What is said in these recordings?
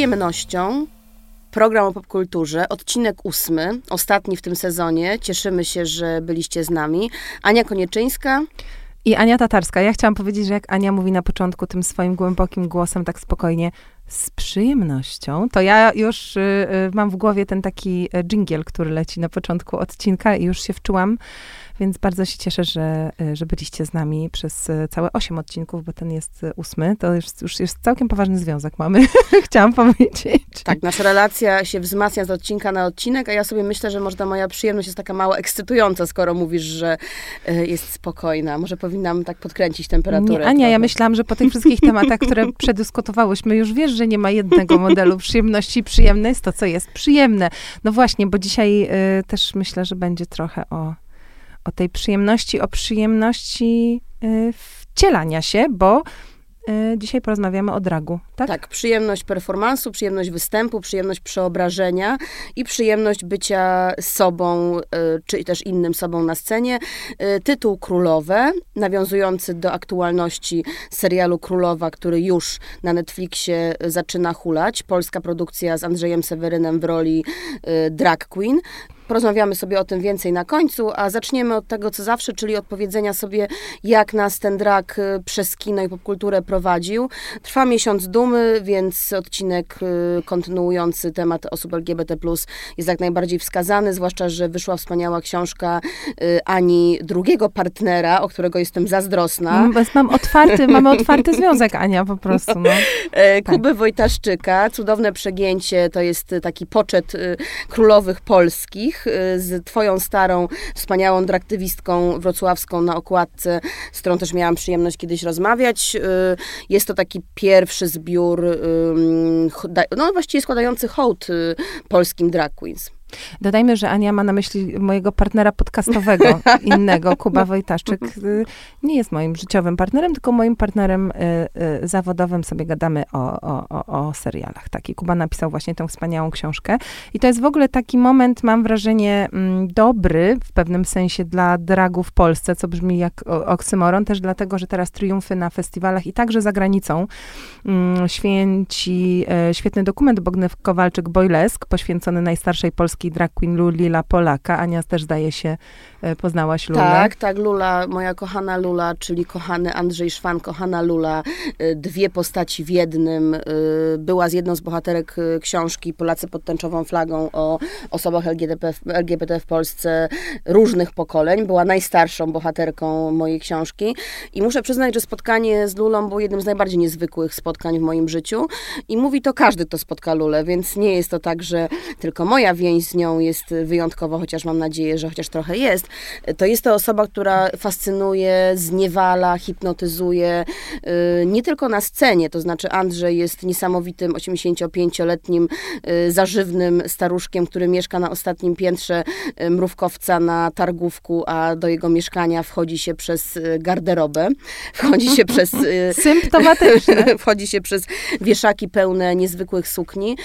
przyjemnością program o popkulturze, odcinek ósmy, ostatni w tym sezonie. Cieszymy się, że byliście z nami. Ania Konieczyńska. I Ania Tatarska. Ja chciałam powiedzieć, że jak Ania mówi na początku tym swoim głębokim głosem, tak spokojnie, z przyjemnością, to ja już y, y, mam w głowie ten taki dżingiel, który leci na początku odcinka i już się wczułam więc bardzo się cieszę, że, e, że byliście z nami przez e, całe osiem odcinków, bo ten jest e, ósmy. To już, już jest całkiem poważny związek mamy, chciałam powiedzieć. Tak, nasza relacja się wzmacnia z odcinka na odcinek, a ja sobie myślę, że może ta moja przyjemność jest taka mało ekscytująca, skoro mówisz, że jest spokojna. Może powinnam tak podkręcić temperaturę. Nie, Ania, ja myślałam, że po tych wszystkich tematach, które przedyskutowałyśmy, już wiesz, że nie ma jednego modelu przyjemności. Przyjemne jest to, co jest przyjemne. No właśnie, bo dzisiaj y, też myślę, że będzie trochę o o tej przyjemności, o przyjemności y, wcielania się, bo y, dzisiaj porozmawiamy o dragu, tak? Tak, przyjemność performansu, przyjemność występu, przyjemność przeobrażenia i przyjemność bycia sobą, y, czy też innym sobą na scenie. Tytuł Królowe, nawiązujący do aktualności serialu Królowa, który już na Netflixie zaczyna hulać. Polska produkcja z Andrzejem Sewerynem w roli drag queen. Porozmawiamy sobie o tym więcej na końcu, a zaczniemy od tego, co zawsze, czyli od powiedzenia sobie, jak nas ten drag y, przez kino i popkulturę prowadził. Trwa miesiąc dumy, więc odcinek y, kontynuujący temat osób LGBT+, jest jak najbardziej wskazany, zwłaszcza, że wyszła wspaniała książka y, Ani drugiego partnera, o którego jestem zazdrosna. Mam, mam otwarty, mamy otwarty związek, Ania, po prostu. No. E. Kuby tak. Wojtaszczyka, cudowne przegięcie, to jest taki poczet królowych polskich, Y, z twoją starą, wspaniałą draktywistką wrocławską na okładce, z którą też miałam przyjemność kiedyś rozmawiać. Y, jest to taki pierwszy zbiór, no właściwie składający hołd y, polskim drag queens. Dodajmy, że Ania ma na myśli mojego partnera podcastowego, innego, Kuba Wojtaszczyk. Y, nie jest moim życiowym partnerem, tylko moim partnerem y, y, zawodowym. Sobie gadamy o, o, o serialach. Taki Kuba napisał właśnie tę wspaniałą książkę. I to jest w ogóle taki moment, mam wrażenie, mm, dobry w pewnym sensie dla dragu w Polsce, co brzmi jak oksymoron, też dlatego, że teraz triumfy na festiwalach i także za granicą mm, święci świetny dokument Bognew Kowalczyk-Bojlesk, poświęcony najstarszej polskiej polskiej drag queen Lula Polaka. Ania też zdaje się poznałaś Lulę. Tak, tak, Lula, moja kochana Lula, czyli kochany Andrzej Szwan, kochana Lula, e, dwie postaci w jednym. E, była z jedną z bohaterek książki Polacy pod tęczową flagą o osobach LGBT, LGBT w Polsce różnych pokoleń. Była najstarszą bohaterką mojej książki i muszę przyznać, że spotkanie z Lulą było jednym z najbardziej niezwykłych spotkań w moim życiu i mówi to każdy, kto spotka Lulę, więc nie jest to tak, że tylko moja więź z nią jest wyjątkowa, chociaż mam nadzieję, że chociaż trochę jest, to jest to osoba, która fascynuje, zniewala, hipnotyzuje, y, nie tylko na scenie, to znaczy Andrzej jest niesamowitym 85-letnim y, zażywnym staruszkiem, który mieszka na ostatnim piętrze y, mrówkowca na Targówku, a do jego mieszkania wchodzi się przez garderobę, wchodzi się przez... Symptomatyczne. wchodzi się przez wieszaki pełne niezwykłych sukni.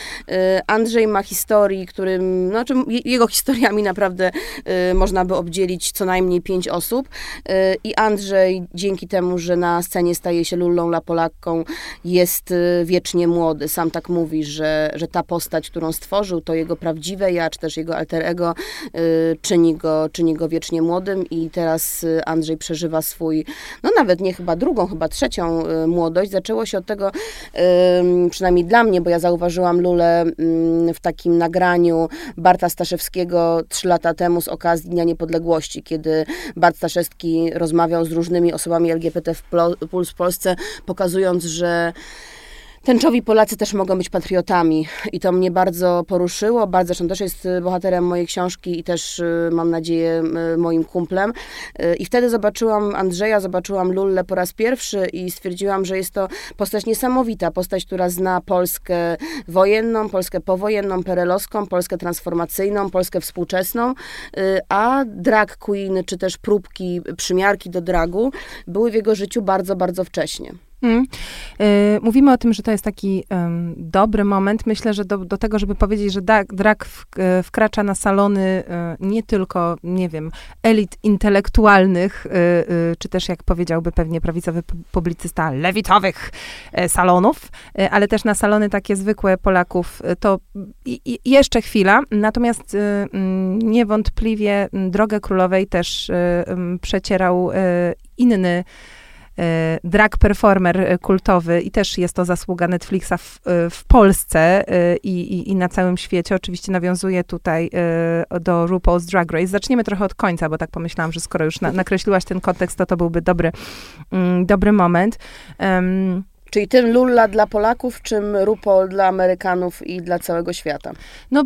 Andrzej ma historii, którym znaczy jego historiami naprawdę można by obdzielić co najmniej pięć osób. Y, I Andrzej, dzięki temu, że na scenie staje się Lullą Lapolakką, jest y, wiecznie młody. Sam tak mówi, że, że ta postać, którą stworzył, to jego prawdziwe ja, czy też jego alter ego, y, czyni, go, czyni go wiecznie młodym i teraz Andrzej przeżywa swój, no nawet nie chyba drugą, chyba trzecią młodość. Zaczęło się od tego, przynajmniej dla mnie, bo ja zauważyłam Lulę w takim nagraniu Barta Staszewskiego trzy lata temu z okazji Dnia Niepodległości, kiedy Bart Staszewski rozmawiał z różnymi osobami LGBT w, w Polsce, pokazując, że Tęczowi Polacy też mogą być patriotami i to mnie bardzo poruszyło. Bardzo, zresztą też jest y, bohaterem mojej książki i też y, mam nadzieję y, moim kumplem. I wtedy zobaczyłam Andrzeja, zobaczyłam Lullę po raz pierwszy i stwierdziłam, że jest to postać niesamowita, postać, która zna Polskę wojenną, Polskę powojenną, perelowską, Polskę transformacyjną, Polskę współczesną, a drag queen, czy też próbki, przymiarki do dragu były w jego życiu bardzo, bardzo wcześnie. Hmm. Y, mówimy o tym, że to jest taki dobry moment. Myślę, że do, do tego, żeby powiedzieć, że drag, drag w, y, wkracza na salony y, nie tylko, nie wiem, elit intelektualnych, czy też, jak powiedziałby pewnie prawicowy publicysta, lewitowych salonów, ale też na salony takie zwykłe Polaków, to i, jeszcze chwila. Natomiast mm, niewątpliwie drogę królowej też przecierał inny E, drag performer e, kultowy i też jest to zasługa Netflixa w, e, w Polsce i, i, i, na całym świecie. Oczywiście nawiązuje tutaj do RuPaul's Drag Race. Zaczniemy trochę od końca, bo tak pomyślałam, że skoro już na, nakreśliłaś ten kontekst, to to byłby dobry, mm, dobry moment. Um, Czyli tym Lulla dla Polaków, czym RuPaul dla Amerykanów i dla całego świata? No,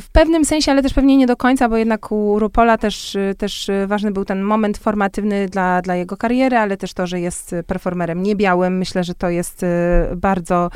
w pewnym sensie, ale też pewnie nie do końca, bo jednak u RuPaula też, też ważny był ten moment formatywny dla, dla jego kariery, ale też to, że jest performerem niebiałym. Myślę, że to jest e, bardzo,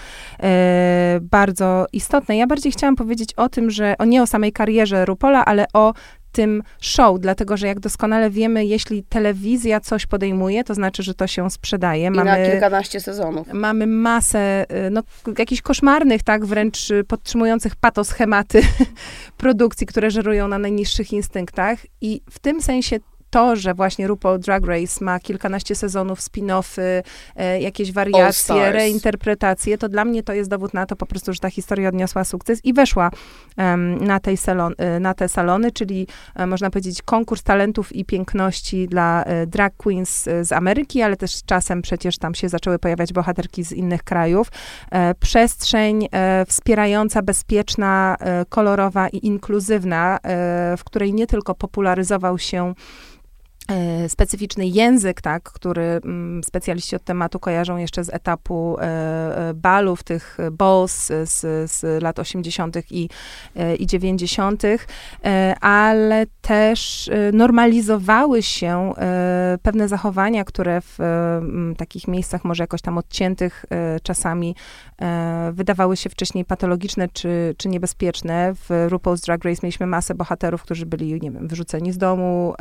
bardzo istotne. Ja bardziej chciałam powiedzieć o tym, że o nie o samej karierze RuPaula, ale o tym show, dlatego że jak doskonale wiemy, jeśli telewizja coś podejmuje, to znaczy, że to się sprzedaje. I mamy, na kilkanaście sezonów. Mamy masę, y, no, jakichś koszmarnych, tak, wręcz podtrzymujących patoschematy produkcji, które żerują na najniższych instynktach i w tym sensie to, że właśnie RuPaul Drag Race ma kilkanaście sezonów, spin-offy, e, jakieś wariacje, reinterpretacje, to dla mnie to jest dowód na to po prostu, że ta historia odniosła sukces i weszła um, na, tej salon, e, na te salony, czyli e, można powiedzieć konkurs talentów i piękności dla e, drag queens e, z Ameryki, ale też z czasem przecież tam się zaczęły pojawiać bohaterki z innych krajów. E, przestrzeń wspierająca, bezpieczna, kolorowa i inkluzywna, w której nie tylko popularyzował się E, specyficzny język, tak, który mm, specjaliści od tematu kojarzą jeszcze z etapu e, e, balów, tych balls z, z lat 80. i, i 90., ale też normalizowały się pewne zachowania, które w takich miejscach może jakoś tam odciętych czasami wydawały się wcześniej patologiczne czy, czy niebezpieczne. W RuPaul's Drag Race mieliśmy masę bohaterów, którzy byli, nie wiem, wyrzuceni z domu,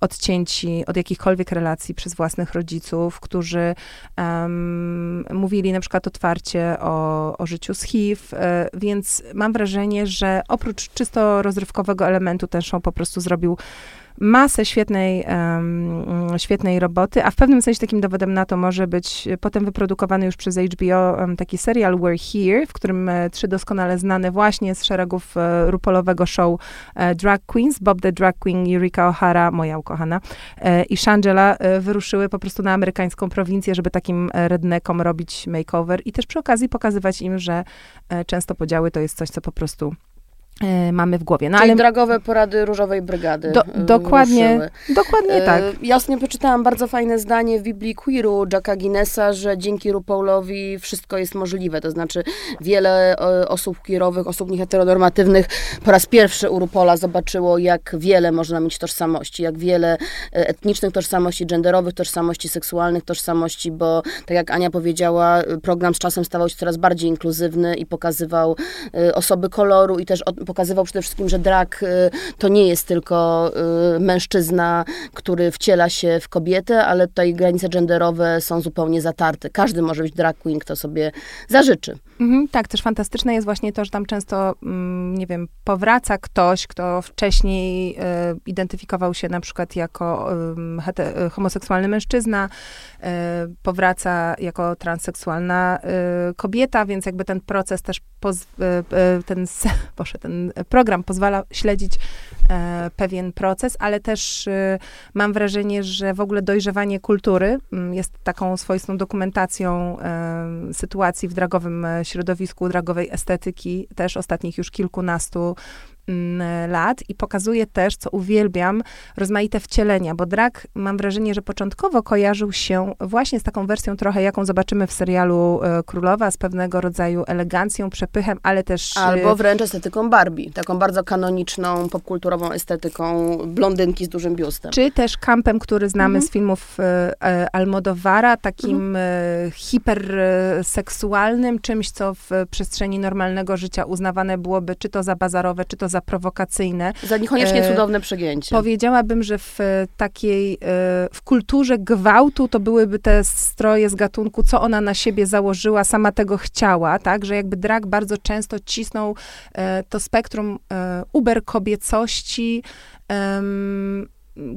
od odcięci od jakichkolwiek relacji przez własnych rodziców, którzy um, mówili na przykład otwarcie o, o życiu z HIV, e, więc mam wrażenie, że oprócz czysto rozrywkowego elementu ten show po prostu zrobił masę świetnej, um, świetnej roboty, a w pewnym sensie takim dowodem na to może być potem wyprodukowany już przez HBO um, taki serial We're Here, w którym e, trzy doskonale znane właśnie z szeregów e, rupolowego show e, Drag Queens, Bob the Drag Queen, Eureka O'Hara, moja ukochana, e, i Shangela e, wyruszyły po prostu na amerykańską prowincję, żeby takim rednekom robić makeover i też przy okazji pokazywać im, że e, często podziały to jest coś, co po prostu E, mamy w głowie. No, Czyli ale... dragowe porady Różowej Brygady. Do, e, dokładnie, ruszyły. dokładnie e, tak. jasnie przeczytałam bardzo fajne zdanie w Biblii Queeru Jacka Guinnessa, że dzięki RuPaulowi wszystko jest możliwe. To znaczy wiele osób queerowych, osób nieheteronormatywnych po raz pierwszy u RuPaula zobaczyło, jak wiele można mieć tożsamości, jak wiele etnicznych tożsamości, genderowych tożsamości, seksualnych tożsamości, bo tak jak Ania powiedziała, program z czasem stawał się coraz bardziej inkluzywny i pokazywał osoby koloru i też pokazywał przede wszystkim, że drag y, to nie jest tylko y, mężczyzna, który wciela się w kobietę, ale tutaj granice genderowe są zupełnie zatarte. Każdy może być drag queen, kto sobie zażyczy. Mhm, tak, też fantastyczne jest właśnie to, że tam często, mm, nie wiem, powraca ktoś, kto wcześniej y, identyfikował się na przykład jako homoseksualny mężczyzna, powraca jako transseksualna kobieta, więc jakby ten proces też, poz, ten, boże, ten program pozwala śledzić pewien proces, ale też mam wrażenie, że w ogóle dojrzewanie kultury mm, jest taką swoistą dokumentacją sytuacji w dragowym środowisku dragowej estetyki też ostatnich już kilkunastu lat i pokazuje też, co uwielbiam, rozmaite wcielenia, bo drag mam wrażenie, że początkowo kojarzył się właśnie z taką wersją trochę, jaką zobaczymy w serialu e, Królowa, z pewnego rodzaju elegancją, przepychem, ale też... E, Albo wręcz estetyką Barbie, taką bardzo kanoniczną, popkulturową estetyką blondynki z dużym biustem. Czy też kampem, który znamy mhm. z filmów e, Almodovara, takim mhm. hiperseksualnym, czymś, co w przestrzeni normalnego życia uznawane byłoby czy to za bazarowe, czy to za za prowokacyjne. Za niekoniecznie E, cudowne przegięcie. Powiedziałabym, że w e, takiej, e, w kulturze gwałtu to byłyby te stroje z gatunku, co ona na siebie założyła, sama tego chciała, tak, że jakby drag bardzo często cisnął e, to spektrum uber kobiecości,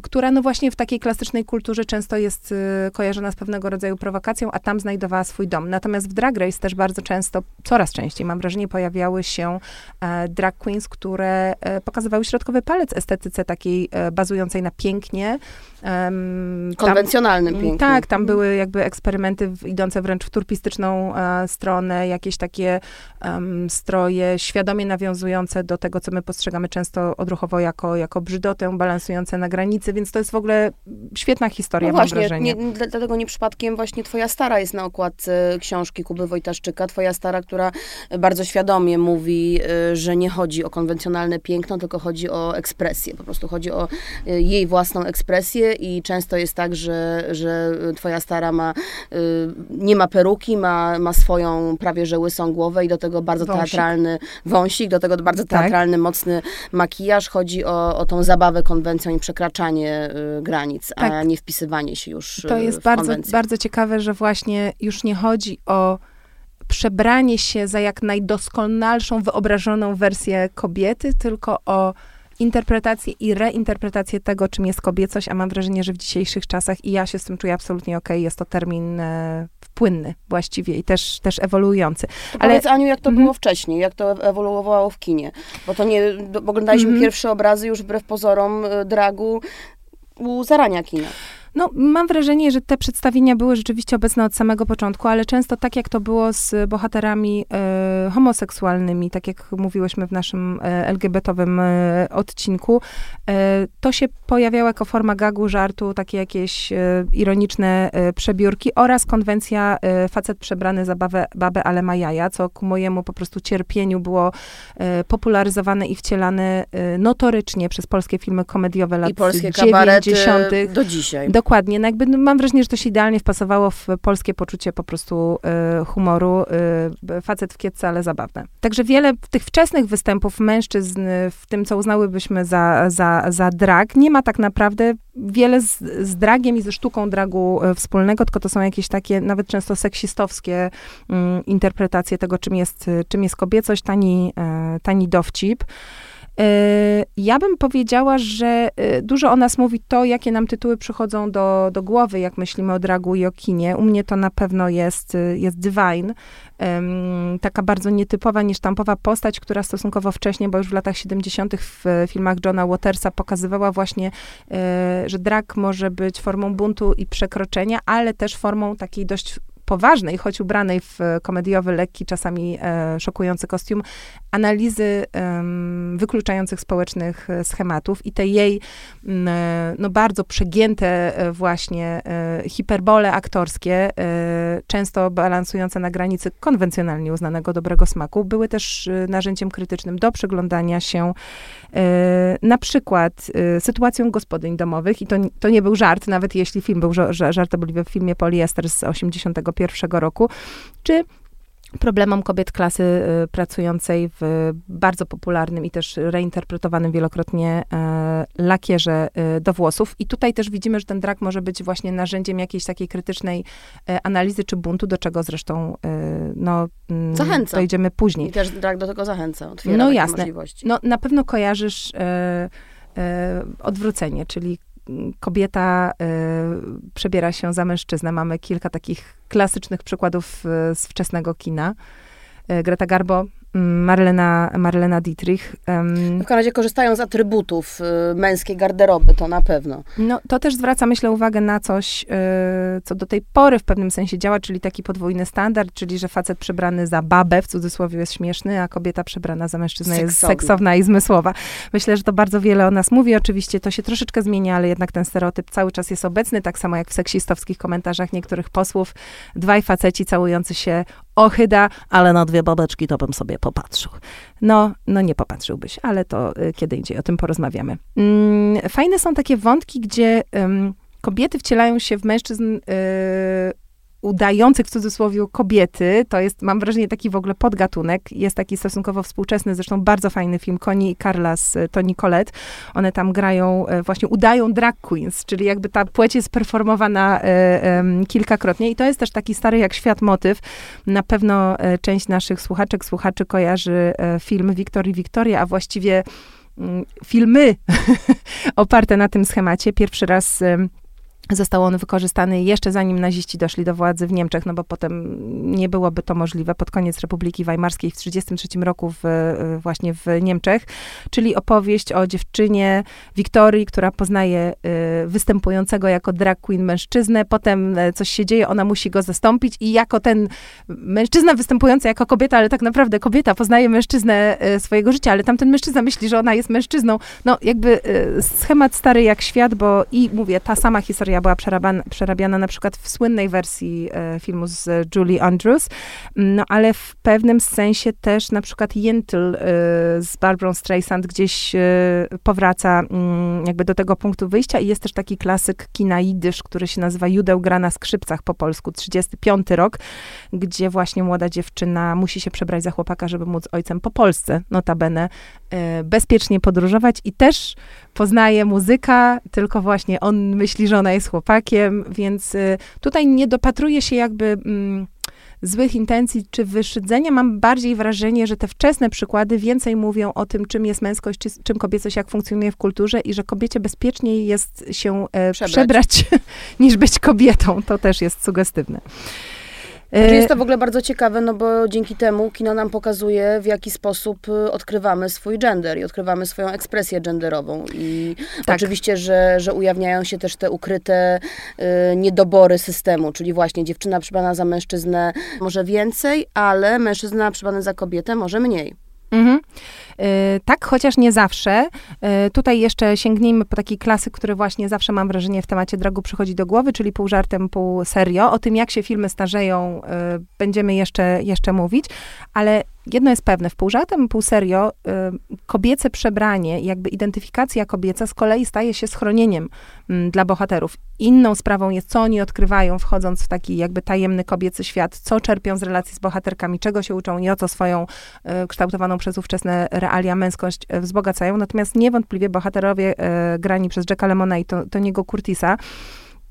która no właśnie w takiej klasycznej kulturze często jest y, kojarzona z pewnego rodzaju prowokacją, a tam znajdowała swój dom. Natomiast w Drag Race też bardzo często, coraz częściej mam wrażenie, pojawiały się e, drag queens, które e, pokazywały środkowy palec estetyce takiej e, bazującej na pięknie. Tam- Konwencjonalnym pięknym. tak, tam były jakby eksperymenty w, idące wręcz w turpistyczną e, stronę, jakieś takie em, stroje świadomie nawiązujące do tego, co my postrzegamy często odruchowo jako, jako brzydotę, balansujące na granicy, więc to jest w ogóle świetna historia, No mam właśnie, wrażenie. nie, dla- dlatego nie przypadkiem właśnie twoja stara jest na okładce książki Kuby Wojtaszczyka. Twoja stara, która bardzo świadomie mówi, y, że nie chodzi o konwencjonalne piękno, tylko chodzi o ekspresję. Po prostu chodzi o y, jej własną ekspresję i często jest tak, że, że twoja stara ma, y, nie ma peruki, ma, ma swoją prawie że łysą głowę i do tego bardzo Wąsik. teatralny wąsik, do tego bardzo Tak. teatralny, mocny makijaż. Chodzi o, o tą zabawę konwencją i przekraczanie y, granic, a Tak. nie wpisywanie się już To y, jest bardzo, konwencję. bardzo ciekawe, że właśnie już nie chodzi o przebranie się za jak najdoskonalszą, wyobrażoną wersję kobiety, tylko o interpretację i reinterpretację tego, czym jest kobiecość, a mam wrażenie, że w dzisiejszych czasach, i ja się z tym czuję absolutnie okej, jest to termin e, płynny właściwie i też, też ewoluujący. To ale- Powiedz Aniu, jak to Mhm. było wcześniej, jak to ewoluowało w kinie. Bo to nie, bo oglądaliśmy Mhm. pierwsze obrazy już wbrew pozorom y, dragu u zarania kina. No, mam wrażenie, że te przedstawienia były rzeczywiście obecne od samego początku, ale często tak jak to było z bohaterami e, homoseksualnymi, tak jak mówiłyśmy w naszym e, LGBT-owym e, odcinku, to się pojawiało jako forma gagu, żartu, takie jakieś ironiczne przebiórki oraz konwencja facet przebrany za babę, babę, ale ma jaja, co ku mojemu po prostu cierpieniu było popularyzowane i wcielane notorycznie przez polskie filmy komediowe lat I polskie kabarety 90. do dzisiaj. Dokładnie. No jakby, no mam wrażenie, że to się idealnie wpasowało w polskie poczucie po prostu e, humoru. E, facet w kietce, ale zabawne. Także wiele tych wczesnych występów mężczyzn e, w tym, co uznałybyśmy za, za, za drag, nie ma tak naprawdę wiele z, z dragiem i ze sztuką dragu e, wspólnego, tylko to są jakieś takie nawet często seksistowskie mm, interpretacje tego, czym jest, e, czym jest kobiecość, tani, tani dowcip. E, Ja bym powiedziała, że e, dużo o nas mówi to, jakie nam tytuły przychodzą do, do głowy, jak myślimy o dragu i o kinie. U mnie to na pewno jest, e, jest Divine, taka bardzo nietypowa, niesztampowa postać, która stosunkowo wcześnie, bo już w latach 70. w filmach Johna Watersa pokazywała właśnie, że drag może być formą buntu i przekroczenia, ale też formą takiej dość poważnej, choć ubranej w e, komediowy, lekki, czasami e, szokujący kostium, analizy wykluczających społecznych e, schematów i te jej m, e, no, bardzo przegięte właśnie hiperbole aktorskie, często balansujące na granicy konwencjonalnie uznanego dobrego smaku, były też narzędziem krytycznym do przyglądania się na przykład sytuacją gospodyń domowych. I to, to nie był żart, nawet jeśli film był ża- ża- żartobliwy w filmie Poliester z 81 roku, czy problemom kobiet klasy y, pracującej w bardzo popularnym i też reinterpretowanym wielokrotnie e, lakierze e, do włosów. I tutaj też widzimy, że ten drag może być właśnie narzędziem jakiejś takiej krytycznej e, analizy czy buntu, do czego zresztą e, no, mm, Zachęca. dojdziemy później. I też drag do tego zachęca, otwiera No jasne. możliwości. No, na pewno kojarzysz odwrócenie, czyli kobieta e, przebiera się za mężczyznę. Mamy kilka takich klasycznych przykładów e, z wczesnego kina. E, Greta Garbo, Marlena, Marlena Dietrich. W każdym razie korzystają z atrybutów y, męskiej garderoby, to na pewno. No, to też zwraca, myślę, uwagę na coś, e, co do tej pory w pewnym sensie działa, czyli taki podwójny standard, czyli że facet przebrany za babę, w cudzysłowie, jest śmieszny, a kobieta przebrana za mężczyznę jest Seksowny. seksowna i zmysłowa. Myślę, że to bardzo wiele o nas mówi. Oczywiście to się troszeczkę zmienia, ale jednak ten stereotyp cały czas jest obecny, tak samo jak w seksistowskich komentarzach niektórych posłów. Dwaj faceci całujący się ochyda, ale na dwie babeczki to bym sobie popatrzył. No, no nie popatrzyłbyś, ale to y, kiedy indziej o tym porozmawiamy. Mm, fajne są takie wątki, gdzie kobiety wcielają się w mężczyzn y, udających w cudzysłowie kobiety, to jest, mam wrażenie, taki w ogóle podgatunek. Jest taki stosunkowo współczesny, zresztą bardzo fajny film, Connie i Carla z e, Toni Collette. One tam grają, e, właśnie udają drag queens, czyli jakby ta płeć jest performowana e, kilkakrotnie i to jest też taki stary jak świat motyw. Na pewno część naszych słuchaczek, słuchaczy kojarzy film Wiktor i Wiktoria, a właściwie mm, filmy oparte na tym schemacie. Pierwszy raz Został on wykorzystany jeszcze zanim naziści doszli do władzy w Niemczech, no bo potem nie byłoby to możliwe pod koniec Republiki Weimarskiej w 1933 roku w, właśnie w Niemczech, czyli opowieść o dziewczynie Wiktorii, która poznaje y, występującego jako drag queen mężczyznę, potem e, coś się dzieje, ona musi go zastąpić i jako ten mężczyzna występujący jako kobieta, ale tak naprawdę kobieta poznaje mężczyznę e, swojego życia, ale tamten mężczyzna myśli, że ona jest mężczyzną. No jakby e, schemat stary jak świat, bo i mówię, ta sama historia była przerabiana, przerabiana na przykład w słynnej wersji e, filmu z Julie Andrews, no ale w pewnym sensie też na przykład Yentl e, z Barbara Streisand gdzieś e, powraca mm, jakby do tego punktu wyjścia i jest też taki klasyk kina jidysz, który się nazywa Judeł gra na skrzypcach po polsku, 35 rok, gdzie właśnie młoda dziewczyna musi się przebrać za chłopaka, żeby móc ojcem po Polsce, notabene, bezpiecznie podróżować. I też poznaje muzyka, tylko właśnie on myśli, że ona jest chłopakiem, więc y, tutaj nie dopatruje się jakby mm, złych intencji czy wyszydzenia. Mam bardziej wrażenie, że te wczesne przykłady więcej mówią o tym, czym jest męskość, czy, czym kobiecość, jak funkcjonuje w kulturze i że kobiecie bezpieczniej jest się e, przebrać, przebrać niż być kobietą. To też jest sugestywne. Znaczy jest to w ogóle bardzo ciekawe, no bo dzięki temu kino nam pokazuje, w jaki sposób y, odkrywamy swój gender i odkrywamy swoją ekspresję genderową. I tak. oczywiście, że, że ujawniają się też te ukryte y, niedobory systemu, czyli właśnie dziewczyna przybrana za mężczyznę może więcej, ale mężczyzna przybrany za kobietę może mniej. Mhm. E, tak, chociaż nie zawsze. E, tutaj jeszcze sięgnijmy po taki klasyk, który właśnie zawsze mam wrażenie w temacie dragu przychodzi do głowy, czyli pół żartem, pół serio. O tym, jak się filmy starzeją, e, będziemy jeszcze, jeszcze mówić, ale jedno jest pewne, w pół żartem, pół serio, y, kobiece przebranie, jakby identyfikacja kobieca z kolei staje się schronieniem y, dla bohaterów. Inną sprawą jest, co oni odkrywają, wchodząc w taki jakby tajemny kobiecy świat, co czerpią z relacji z bohaterkami, czego się uczą i o co swoją y, kształtowaną przez ówczesne realia męskość y, wzbogacają. Natomiast niewątpliwie bohaterowie grani przez Jacka Lemona i to, Toniego Curtisa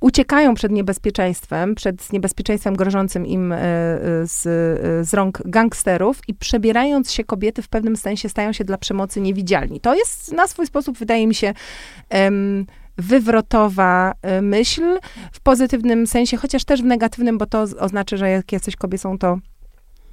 uciekają przed niebezpieczeństwem, przed niebezpieczeństwem grożącym im e, e, z, e, z rąk gangsterów i przebierając się kobiety w pewnym sensie stają się dla przemocy niewidzialni. To jest na swój sposób, wydaje mi się, wywrotowa myśl w pozytywnym sensie, chociaż też w negatywnym, bo to oznacza, że jak jesteś kobietą, to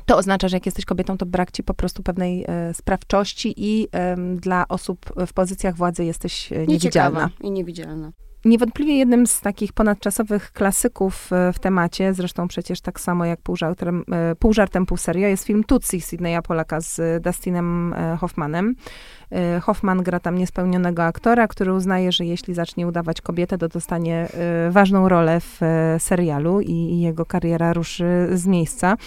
to oznacza, że jak jesteś kobietą, to brak ci po prostu pewnej e, sprawczości i e, dla osób w pozycjach władzy jesteś niewidzialna. Nieciekawa I niewidzialna. Niewątpliwie jednym z takich ponadczasowych klasyków e, w temacie, zresztą przecież tak samo jak pół żartem, e, pół, żartem, pół serio, jest film Tutsi Sydneya Polaka z Dustinem e, Hoffmanem. Hoffman gra tam niespełnionego aktora, który uznaje, że jeśli zacznie udawać kobietę, to dostanie ważną rolę w serialu i jego kariera ruszy z miejsca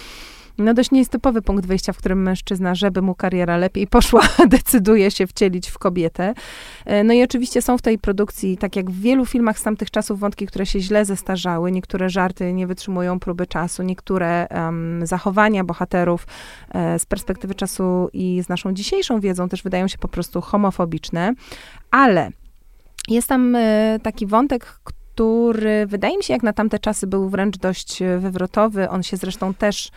no dość nietypowy punkt wyjścia, w którym mężczyzna, żeby mu kariera lepiej poszła, decyduje się wcielić w kobietę. E, no i oczywiście są w tej produkcji, tak jak w wielu filmach z tamtych czasów, wątki, które się źle zestarzały. Niektóre żarty nie wytrzymują próby czasu, niektóre um, zachowania bohaterów e, z perspektywy czasu i z naszą dzisiejszą wiedzą też wydają się po prostu homofobiczne, ale jest tam e, taki wątek, który wydaje mi się, jak na tamte czasy był wręcz dość e, wywrotowy. On się zresztą też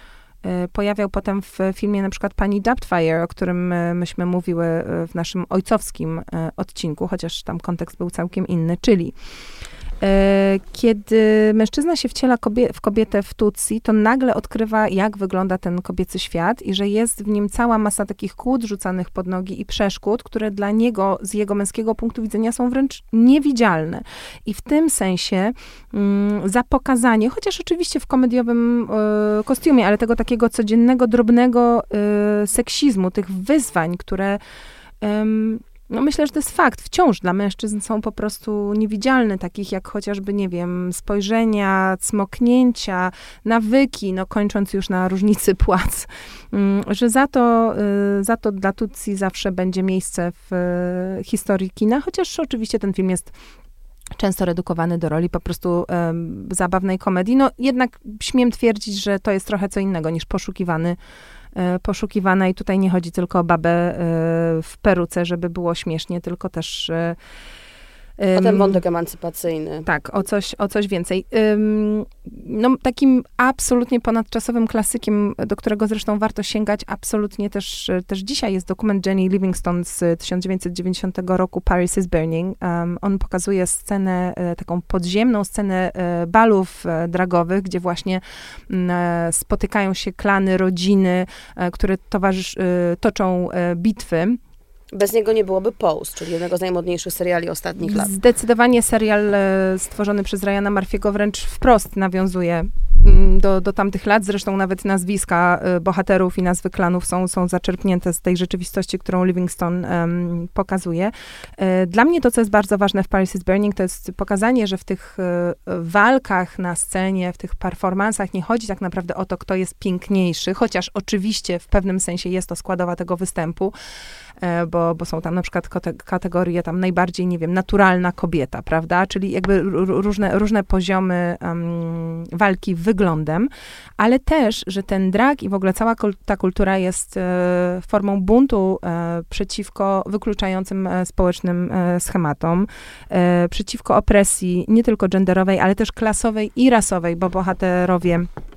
pojawiał potem w filmie na przykład Pani Doubtfire, o którym y, myśmy mówiły y, w naszym ojcowskim odcinku, chociaż tam kontekst był całkiem inny, czyli kiedy mężczyzna się wciela w kobietę w Tutsi, to nagle odkrywa, jak wygląda ten kobiecy świat i że jest w nim cała masa takich kłód rzucanych pod nogi i przeszkód, które dla niego, z jego męskiego punktu widzenia są wręcz niewidzialne. I w tym sensie mm, za pokazanie, chociaż oczywiście w komediowym y, kostiumie, ale tego takiego codziennego, drobnego y, seksizmu, tych wyzwań, które no myślę, że to jest fakt. Wciąż dla mężczyzn są po prostu niewidzialne, takich jak chociażby, nie wiem, spojrzenia, cmoknięcia, nawyki, no kończąc już na różnicy płac. Mm, że za to, y, za to dla Tutsi zawsze będzie miejsce w y, historii kina, chociaż oczywiście ten film jest często redukowany do roli po prostu um, zabawnej komedii. No jednak śmiem twierdzić, że to jest trochę co innego niż poszukiwany poszukiwana i tutaj nie chodzi tylko o babę e, w peruce, żeby było śmiesznie, tylko też e, o ten wątek emancypacyjny. Tak, o coś, o coś więcej. No, takim absolutnie ponadczasowym klasykiem, do którego zresztą warto sięgać, absolutnie też, też dzisiaj jest dokument Jenny Livingston z 1990 roku, Paris is Burning. On pokazuje scenę, e, taką podziemną scenę e, balów e, dragowych, gdzie właśnie spotykają się klany, rodziny, które towarzysz, toczą bitwy. Bez niego nie byłoby Pose, czyli jednego z najmodniejszych seriali ostatnich lat. Zdecydowanie serial e, stworzony przez Ryana Murphy'ego wręcz wprost nawiązuje mm, do, do tamtych lat. Zresztą nawet nazwiska e, bohaterów i nazwy klanów są, są zaczerpnięte z tej rzeczywistości, którą Livingston um, pokazuje. E, dla mnie to, co jest bardzo ważne w Paris is Burning, to jest pokazanie, że w tych walkach na scenie, w tych performansach nie chodzi tak naprawdę o to, kto jest piękniejszy, chociaż oczywiście w pewnym sensie jest to składowa tego występu, bo, bo są tam na przykład kategorie tam najbardziej, nie wiem, naturalna kobieta, prawda? Czyli jakby różne, różne poziomy um, walki wyglądem, ale też, że ten drag i w ogóle cała ta kultura jest e, formą buntu e, przeciwko wykluczającym e, społecznym e, schematom, e, przeciwko opresji nie tylko genderowej, ale też klasowej i rasowej, bo bohaterowie E,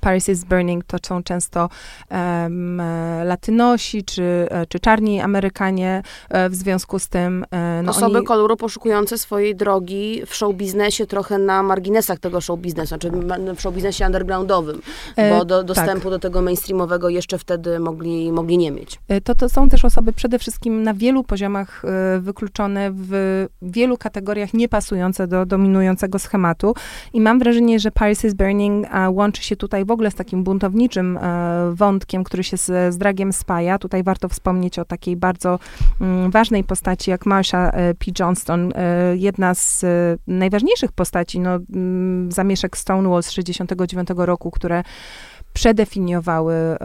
Paris is Burning to są często um, latynosi czy, e, czy czarni Amerykanie w związku z tym. No Osoby oni... koloru poszukujące swojej drogi w show biznesie trochę na marginesach tego show biznesu, znaczy w show biznesie undergroundowym, bo do, dostępu tak. do tego mainstreamowego jeszcze wtedy mogli, mogli nie mieć. To, to są też osoby przede wszystkim na wielu poziomach wykluczone, w wielu kategoriach niepasujące do dominującego schematu i mam wrażenie, że Paris is Burning łączy się tutaj w ogóle z takim buntowniczym e, wątkiem, który się z, z dragiem spaja. Tutaj warto wspomnieć o takiej bardzo mm, ważnej postaci jak Marsha e, P. Johnston, e, jedna z najważniejszych postaci, no, mm, zamieszek Stonewall z 69 roku, które przedefiniowały e,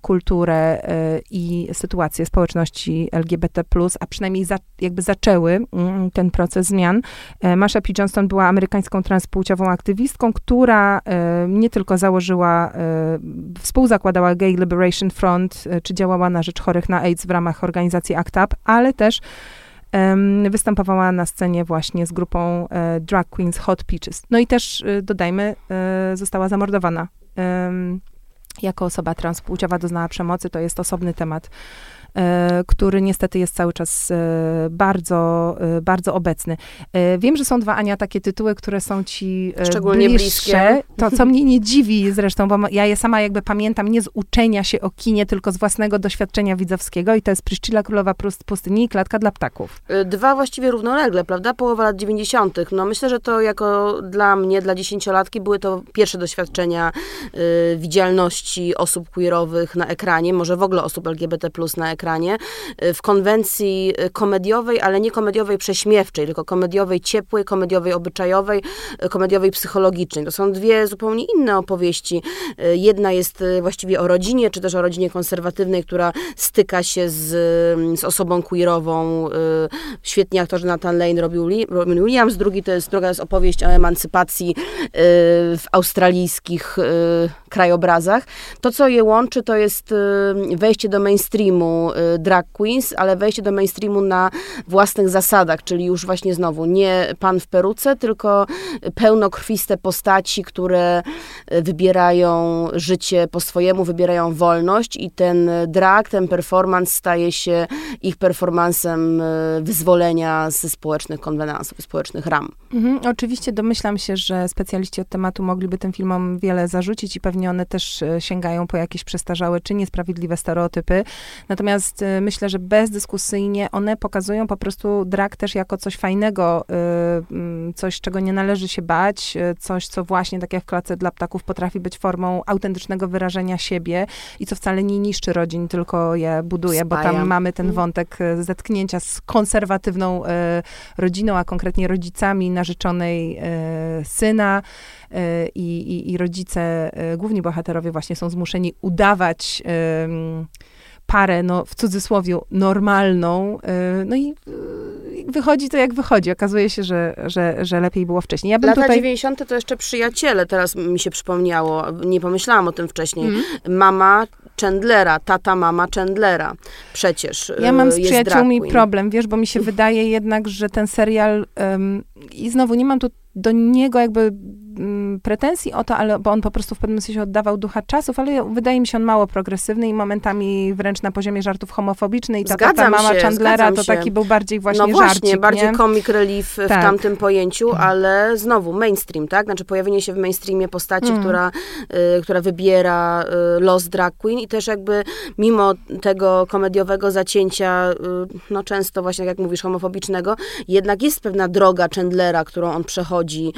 kulturę e, i sytuację społeczności LGBT+, a przynajmniej za, jakby zaczęły mm, ten proces zmian. E, Marsha P. Johnston była amerykańską transpłciową aktywistką, która nie tylko założyła, współzakładała Gay Liberation Front, czy działała na rzecz chorych na AIDS w ramach organizacji ACT UP, ale też występowała na scenie właśnie z grupą drag queens Hot Peaches. No i też, dodajmy, została zamordowana jako osoba transpłciowa doznała przemocy, to jest osobny temat który niestety jest cały czas e, bardzo, e, bardzo obecny. Wiem, że są dwa, Ania, takie tytuły, które są ci Szczególnie bliższe. Bliskie. To, co mnie nie dziwi zresztą, bo ja je sama jakby pamiętam nie z uczenia się o kinie, tylko z własnego doświadczenia widzowskiego i to jest Pryszcila Królowa Pustyni i Klatka dla Ptaków. Dwa właściwie równolegle, prawda? Połowa lat 90. No myślę, że to jako dla mnie, dla dziesięciolatki były to pierwsze doświadczenia y, widzialności osób queerowych na ekranie, może w ogóle osób LGBT plus na ekranie ekranie, y, w konwencji y, komediowej, ale nie komediowej prześmiewczej, tylko komediowej ciepłej, komediowej obyczajowej, y, komediowej psychologicznej. To są dwie zupełnie inne opowieści. Jedna jest właściwie o rodzinie, czy też o rodzinie konserwatywnej, która styka się z, z osobą queerową. Świetnie aktorzy Nathan Lane robił Williams. Drugi to jest, druga jest opowieść o emancypacji w australijskich krajobrazach. To, co je łączy, to jest wejście do mainstreamu drag queens, ale wejście do mainstreamu na własnych zasadach, czyli już właśnie znowu nie pan w peruce, tylko pełnokrwiste postaci, które y, wybierają życie po swojemu, wybierają wolność i ten drag, ten performance staje się ich performansem y, wyzwolenia ze społecznych konwenansów, społecznych ram. Mhm, oczywiście domyślam się, że specjaliści od tematu mogliby tym filmom wiele zarzucić i pewnie one też sięgają po jakieś przestarzałe czy niesprawiedliwe stereotypy. Natomiast Natomiast y, myślę, że bezdyskusyjnie one pokazują po prostu drag też jako coś fajnego, y, mm, coś, czego nie należy się bać, y, coś, co właśnie, tak jak w klatce dla ptaków, potrafi być formą autentycznego wyrażenia siebie i co wcale nie niszczy rodzin, tylko je buduje, Spaja. bo tam mamy ten mhm. wątek zetknięcia z konserwatywną rodziną, a konkretnie rodzicami narzeczonej syna. I, i, i rodzice, główni bohaterowie właśnie są zmuszeni udawać parę, no w cudzysłowie, normalną. Y, no i y, wychodzi to jak wychodzi. Okazuje się, że, że, że lepiej było wcześniej. Ja bym Lata tutaj... 90. to jeszcze przyjaciele, teraz mi się przypomniało, nie pomyślałam o tym wcześniej. Mhm. Mama Chandlera, tata mama Chandlera. Przecież Ja mam z y, przyjaciółmi problem, wiesz, bo mi się wydaje jednak, że ten serial em, i znowu nie mam tu do niego jakby mm, pretensji o to, ale, bo on po prostu w pewnym sensie oddawał ducha czasów, ale wydaje mi się on mało progresywny i momentami wręcz na poziomie żartów homofobiczny i ta, ta, ta Zgadzam mama się, Chandlera zgadzam to taki był bardziej właśnie no właśnie, żarcik, bardziej nie? comic relief w Tak. Mhm. tamtym pojęciu, ale znowu mainstream, tak? Znaczy pojawienie się w mainstreamie postaci, Mm. która, y, która wybiera y, los drag queen i też jakby mimo tego komediowego zacięcia, y, no często właśnie jak mówisz, homofobicznego, jednak jest pewna droga Chandlera, którą on przechodzi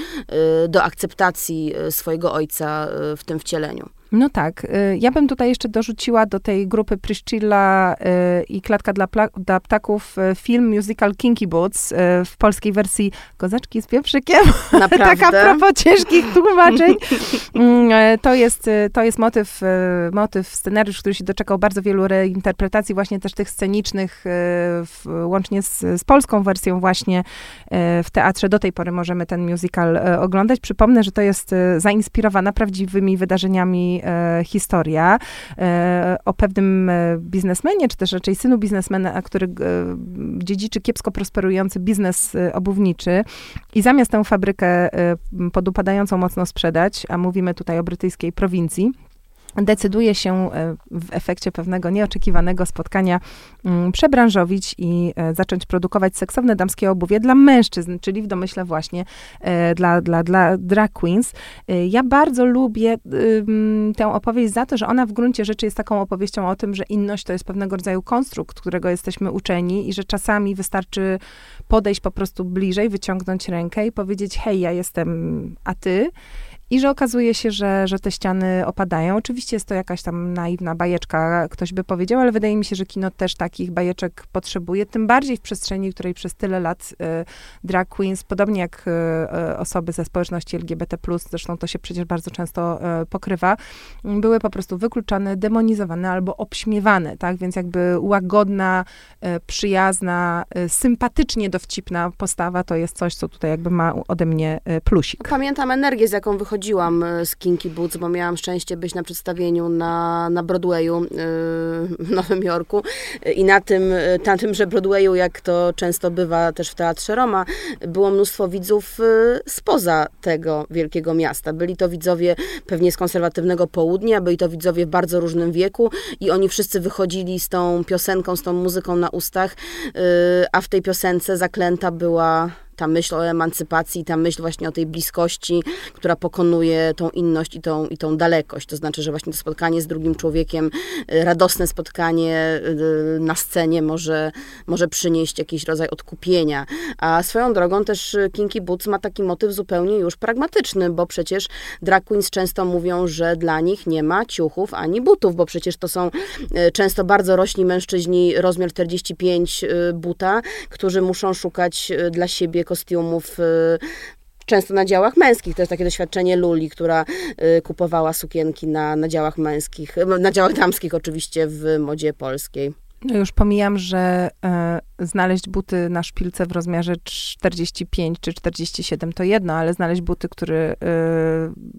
y, do akceptacji y, swojego ojca y, w tym wcieleniu. No tak. y, Ja bym tutaj jeszcze dorzuciła do tej grupy Priscilla y, i Klatka dla, dla ptaków y, film musical Kinky Boots w polskiej wersji Kozaczki z pieprzykiem. Naprawdę. tak a propos ciężkich tłumaczeń. Mm, to jest, to jest motyw, motyw, scenariusz, który się doczekał bardzo wielu reinterpretacji, właśnie też tych scenicznych, łącznie z, z polską wersją właśnie w teatrze. Do tej pory możemy ten musical oglądać. Przypomnę, że to jest zainspirowana prawdziwymi wydarzeniami e, historia e, o pewnym e, biznesmenie, czy też raczej synu biznesmena, który dziedziczy kiepsko prosperujący biznes obuwniczy i zamiast tę fabrykę podupadającą mocno sprzedać, a mówimy tutaj o brytyjskiej prowincji, decyduje się y, w efekcie pewnego nieoczekiwanego spotkania mm, przebranżowić i e, zacząć produkować seksowne damskie obuwie dla mężczyzn, czyli w domyśle właśnie e, dla, dla, dla drag queens. E, Ja bardzo lubię tę opowieść za to, że ona w gruncie rzeczy jest taką opowieścią o tym, że inność to jest pewnego rodzaju konstrukt, którego jesteśmy uczeni i że czasami wystarczy podejść po prostu bliżej, wyciągnąć rękę i powiedzieć, hej, ja jestem, a ty? I że okazuje się, że, że te ściany opadają. Oczywiście jest to jakaś tam naiwna bajeczka, ktoś by powiedział, ale wydaje mi się, że kino też takich bajeczek potrzebuje, tym bardziej w przestrzeni, której przez tyle lat e, drag queens, podobnie jak e, e, osoby ze społeczności LGBT+, zresztą to się przecież bardzo często e, pokrywa, były po prostu wykluczane, demonizowane albo obśmiewane, tak? Więc jakby łagodna, e, przyjazna, e, sympatycznie dowcipna postawa to jest coś, co tutaj jakby ma ode mnie plusik. Pamiętam energię, z jaką wychodziłam e, z Kinky Boots, bo miałam szczęście być na przedstawieniu na, na Broadwayu e, w Nowym Jorku E, i na tym, na tymże Broadwayu, jak to często bywa też w Teatrze Roma, było mnóstwo widzów spoza tego wielkiego miasta. Byli to widzowie pewnie z konserwatywnego południa, byli to widzowie w bardzo różnym wieku i oni wszyscy wychodzili z tą piosenką, z tą muzyką na ustach, a w tej piosence zaklęta była ta myśl o emancypacji, ta myśl właśnie o tej bliskości, która pokonuje tą inność i tą, i tą dalekość. To znaczy, że właśnie to spotkanie z drugim człowiekiem, y, radosne spotkanie y, na scenie może, może przynieść jakiś rodzaj odkupienia. A swoją drogą też Kinky Boots ma taki motyw zupełnie już pragmatyczny, bo przecież drag queens często mówią, że dla nich nie ma ciuchów ani butów, bo przecież to są y, często bardzo rośli mężczyźni, rozmiar 45 y, buta, którzy muszą szukać dla siebie kostiumów y, często na działach męskich. To jest takie doświadczenie Luli, która y, kupowała sukienki na, na działach męskich, y, na działach damskich oczywiście w modzie polskiej. No już pomijam, że e, znaleźć buty na szpilce w rozmiarze 45 czy 47 to jedno, ale znaleźć buty, które e,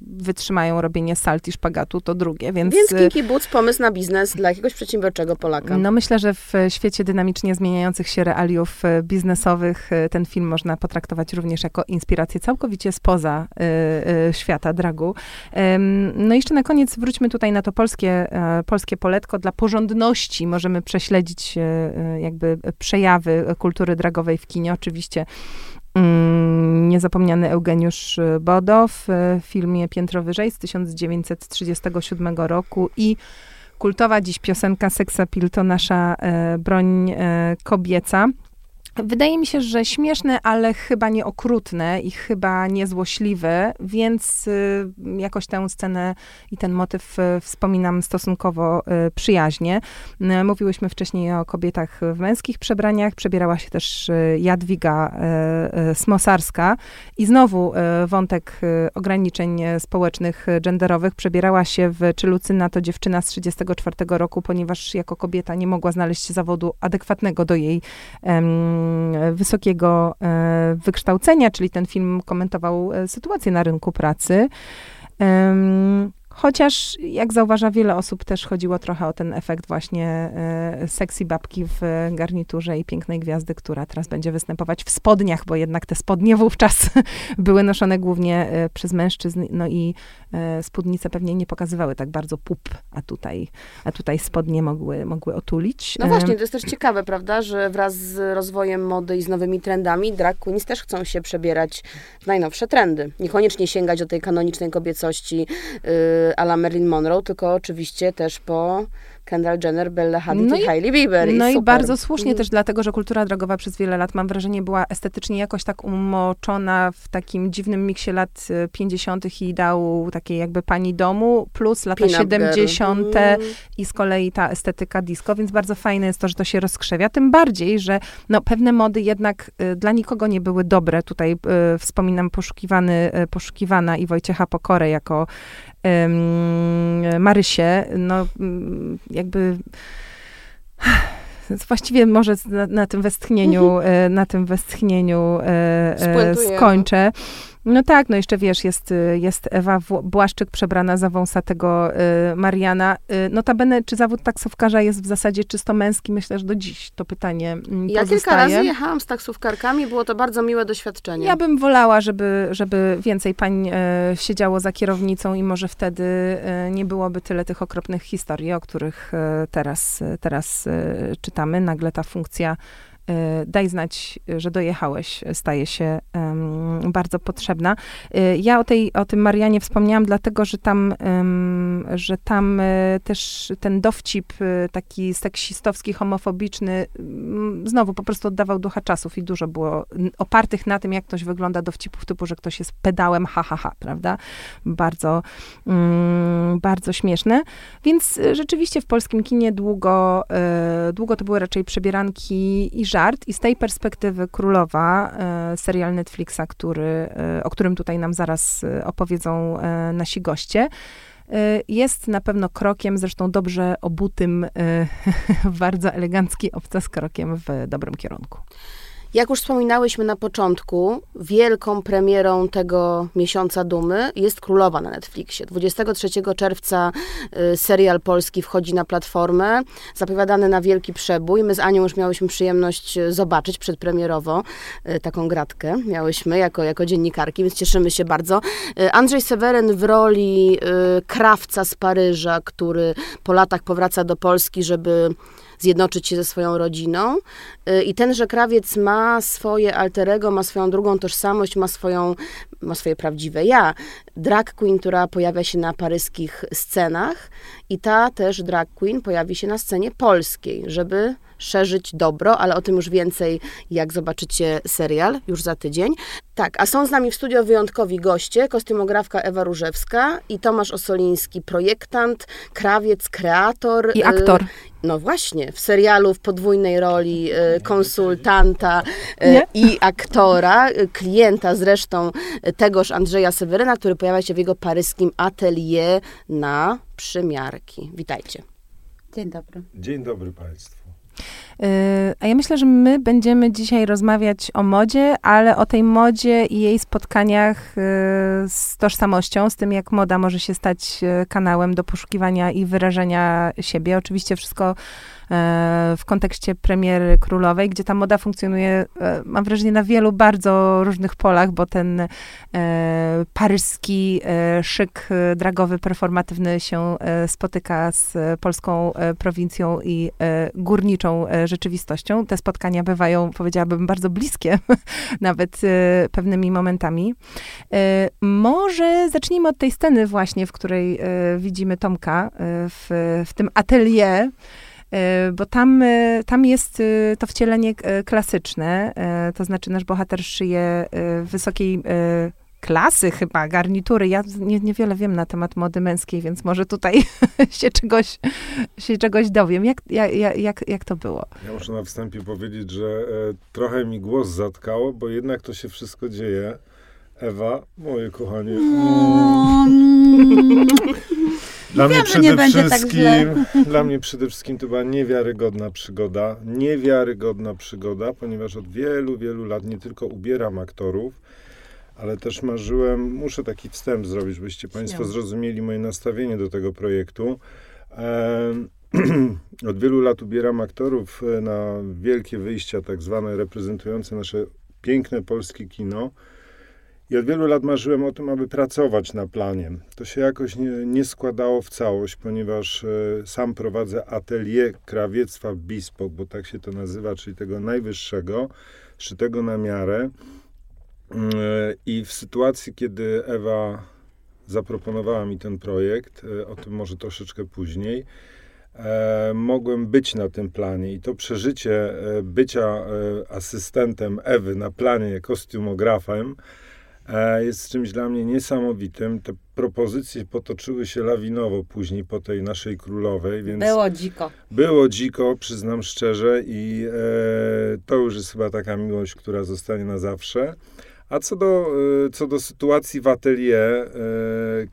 wytrzymają robienie salt i szpagatu to drugie, więc... Więc e, Kinky Boots, pomysł na biznes dla jakiegoś przedsiębiorczego Polaka. No myślę, że w świecie dynamicznie zmieniających się realiów e, biznesowych e, ten film można potraktować również jako inspirację całkowicie spoza e, e, świata dragu. No i jeszcze na koniec wróćmy tutaj na to polskie, e, polskie poletko. Dla porządności możemy prześledzić e, e, jakby przejawy kultury dragowej w kinie. Oczywiście mm, niezapomniany Eugeniusz Bodo w filmie Piętro Wyżej z 1937 roku i kultowa dziś piosenka Seksapil to nasza e, broń e, kobieca. Wydaje mi się, że śmieszne, ale chyba nie okrutne i chyba niezłośliwe, więc y, jakoś tę scenę i ten motyw y, wspominam stosunkowo y, przyjaźnie. Mówiłyśmy wcześniej o kobietach w męskich przebraniach, przebierała się też Jadwiga Smosarska i znowu wątek ograniczeń społecznych, genderowych. Przebierała się w Czy Lucyna to dziewczyna z 34 roku, ponieważ jako kobieta nie mogła znaleźć zawodu adekwatnego do jej wysokiego e, wykształcenia, czyli ten film komentował e, sytuację na rynku pracy. Chociaż, jak zauważa wiele osób, też chodziło trochę o ten efekt właśnie e, sexy babki w garniturze i pięknej gwiazdy, która teraz będzie występować w spodniach, bo jednak te spodnie wówczas były noszone głównie e, przez mężczyzn, no i e, spódnice pewnie nie pokazywały tak bardzo pup, a tutaj, a tutaj spodnie mogły, mogły otulić. No właśnie, to jest też ciekawe, prawda, że wraz z rozwojem mody i z nowymi trendami drag queens też chcą się przebierać w najnowsze trendy. Niekoniecznie sięgać do tej kanonicznej kobiecości yy, a la Marilyn Monroe, tylko oczywiście też po Kendall Jenner, Bella Hadid No i i- Hailey Bieber. No i super. bardzo słusznie Mhm. też dlatego, że kultura drogowa przez wiele lat, mam wrażenie, była estetycznie jakoś tak umoczona w takim dziwnym miksie lat y, 50. i ideału takiej jakby pani domu, plus lata Peanut girl. 70. Mhm. i z kolei ta estetyka disco, więc bardzo fajne jest to, że to się rozkrzewia, tym bardziej, że no, pewne mody jednak y, dla nikogo nie były dobre. Tutaj y, wspominam poszukiwany, y, poszukiwana i Wojciecha Pokorę jako Marysię, no jakby właściwie może na, na tym westchnieniu, e, na tym westchnieniu e, e, skończę. No tak, no jeszcze wiesz, jest, y, jest Ewa Błaszczyk przebrana za wąsatego y, Mariana. Y, notabene, czy zawód taksówkarza jest w zasadzie czysto męski? Myślę, że do dziś to pytanie mm, Ja kilka pozostaje. razy jechałam z taksówkarkami, było to bardzo miłe doświadczenie. Ja bym wolała, żeby, żeby więcej pań e, siedziało za kierownicą i może wtedy e, nie byłoby tyle tych okropnych historii, o których e, teraz, teraz czytamy. Nagle ta funkcja daj znać, e, że dojechałeś, e, staje się em, bardzo potrzebna. E, Ja o, tej, o tym Marianie wspomniałam, dlatego, że tam, em, że tam e, też ten dowcip e, taki seksistowski, homofobiczny, mm, znowu po prostu oddawał ducha czasów i dużo było opartych na tym, jak ktoś wygląda dowcipów typu, że ktoś jest pedałem, ha, ha, ha, prawda? Bardzo, mm, bardzo śmieszne. Więc e, rzeczywiście w polskim kinie długo, e, długo to były raczej przebieranki i żart i z tej perspektywy Królowa, e, serial Netflixa, który, e, o którym tutaj nam zaraz e, opowiedzą nasi goście, jest na pewno krokiem, zresztą dobrze obutym, bardzo elegancki obcas krokiem w dobrym kierunku. Jak już wspominałyśmy na początku, wielką premierą tego miesiąca dumy jest Królowa na Netflixie. 23 czerwca y, serial polski wchodzi na platformę, zapowiadany na wielki przebój. My z Anią już miałyśmy przyjemność y, zobaczyć przedpremierowo y, taką gratkę. Miałyśmy jako, jako dziennikarki, więc cieszymy się bardzo. Andrzej Seweryn w roli krawca z Paryża, który po latach powraca do Polski, żeby zjednoczyć się ze swoją rodziną. Y, I tenże krawiec ma swoje alterego, ma swoją drugą tożsamość, ma, swoją, ma swoje prawdziwe ja. Drag queen, która pojawia się na paryskich scenach i ta też drag queen pojawi się na scenie polskiej, żeby szerzyć dobro, ale o tym już więcej, jak zobaczycie serial już za tydzień. Tak, a są z nami w studio wyjątkowi goście, kostiumografka Ewa Różewska i Tomasz Osoliński, projektant, krawiec, kreator. I y, aktor. no właśnie, w serialu w podwójnej roli e, konsultanta e, Nie? i aktora, klienta zresztą tegoż Andrzeja Seweryna, który pojawia się w jego paryskim atelier na przymiarki. Witajcie. Dzień dobry. Dzień dobry Państwu. Yy, A ja myślę, że my będziemy dzisiaj rozmawiać o modzie, ale o tej modzie i jej spotkaniach yy, z tożsamością, z tym, jak moda może się stać yy, kanałem do poszukiwania i wyrażenia siebie. Oczywiście wszystko w kontekście premiery królowej, gdzie ta moda funkcjonuje, yy, mam wrażenie, na wielu bardzo różnych polach, bo ten yy, paryski yy, szyk dragowy, performatywny się spotyka z polską prowincją i górniczą rzeczywistością. Te spotkania bywają, powiedziałabym, bardzo bliskie, nawet pewnymi momentami. Może zacznijmy od tej sceny właśnie, w której widzimy Tomka w, w tym atelier, bo tam, yy, tam jest yy, to wcielenie klasyczne, to znaczy nasz bohater szyje wysokiej klasy chyba, garnitury. Ja nie, niewiele wiem na temat mody męskiej, więc może tutaj się czegoś, się czegoś dowiem. Jak, jak, jak, jak to było? Ja muszę na wstępie powiedzieć, że e, trochę mi głos zatkało, bo jednak to się wszystko dzieje. Ewa, moje kochanie, Dla mnie, Wiem, przede będzie tak wszystkim, dla mnie przede wszystkim to była niewiarygodna przygoda. Niewiarygodna przygoda, ponieważ od wielu, wielu lat nie tylko ubieram aktorów, ale też marzyłem, muszę taki wstęp zrobić, żebyście Państwo Śmiało. zrozumieli moje nastawienie do tego projektu. Od wielu lat ubieram aktorów e, na wielkie wyjścia, tak zwane, reprezentujące nasze piękne polskie kino. I od wielu lat marzyłem o tym, aby pracować na planie. To się jakoś nie, nie składało w całość, ponieważ e, sam prowadzę atelier krawiectwa Bispok, bo tak się to nazywa, czyli tego najwyższego, szytego na miarę. Mm, e, I w sytuacji, kiedy Ewa zaproponowała mi ten projekt, e, o tym może troszeczkę później, mogłem być na tym planie i to przeżycie bycia asystentem Ewy na planie kostiumografem jest czymś dla mnie niesamowitym. Te propozycje potoczyły się lawinowo później po tej naszej królowej, więc Było dziko. było dziko, przyznam szczerze, i e, to już jest chyba taka miłość, która zostanie na zawsze. A co do, e, co do sytuacji w atelier, e,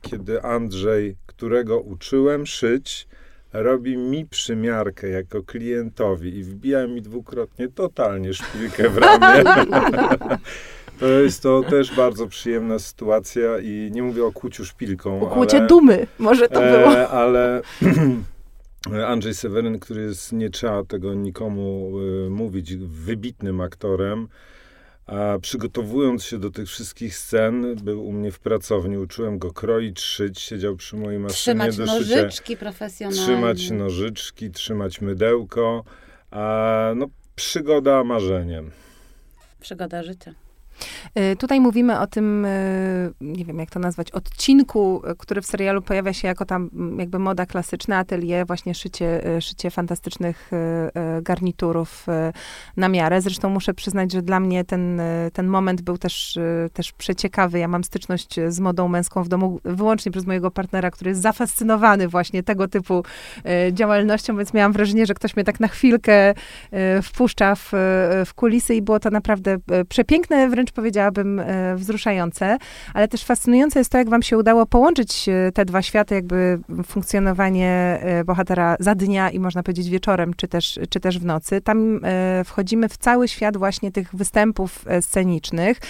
kiedy Andrzej, którego uczyłem szyć, robi mi przymiarkę jako klientowi i wbija mi dwukrotnie totalnie szpilkę w ramię. To jest to też bardzo przyjemna sytuacja i nie mówię o kłuciu szpilką, Ukłucie ale... dumy, może to było. E, ale Andrzej Seweryn, który jest, nie trzeba tego nikomu e, mówić, wybitnym aktorem, a przygotowując się do tych wszystkich scen, był u mnie w pracowni, uczyłem go kroić, szyć, siedział przy mojej maszynie Trzymać do szycia, nożyczki profesjonalnie. trzymać nożyczki, trzymać mydełko, a no przygoda marzeniem. Przygoda życia. Y, Tutaj mówimy o tym, y, nie wiem jak to nazwać, odcinku, y, który w serialu pojawia się jako tam mm, jakby moda klasyczna, atelier, właśnie szycie, szycie fantastycznych garniturów na miarę. Zresztą muszę przyznać, że dla mnie ten, ten moment był też, też przeciekawy. Ja mam styczność z modą męską w domu wyłącznie przez mojego partnera, który jest zafascynowany właśnie tego typu działalnością, więc miałam wrażenie, że ktoś mnie tak na chwilkę wpuszcza w, w kulisy i było to naprawdę przepiękne, wręcz powiedziałabym y, wzruszające, ale też fascynujące jest to, jak wam się udało połączyć y, te dwa światy, jakby funkcjonowanie y, bohatera za dnia i można powiedzieć wieczorem, czy też, czy też w nocy. Tam wchodzimy w cały świat właśnie tych występów e, scenicznych.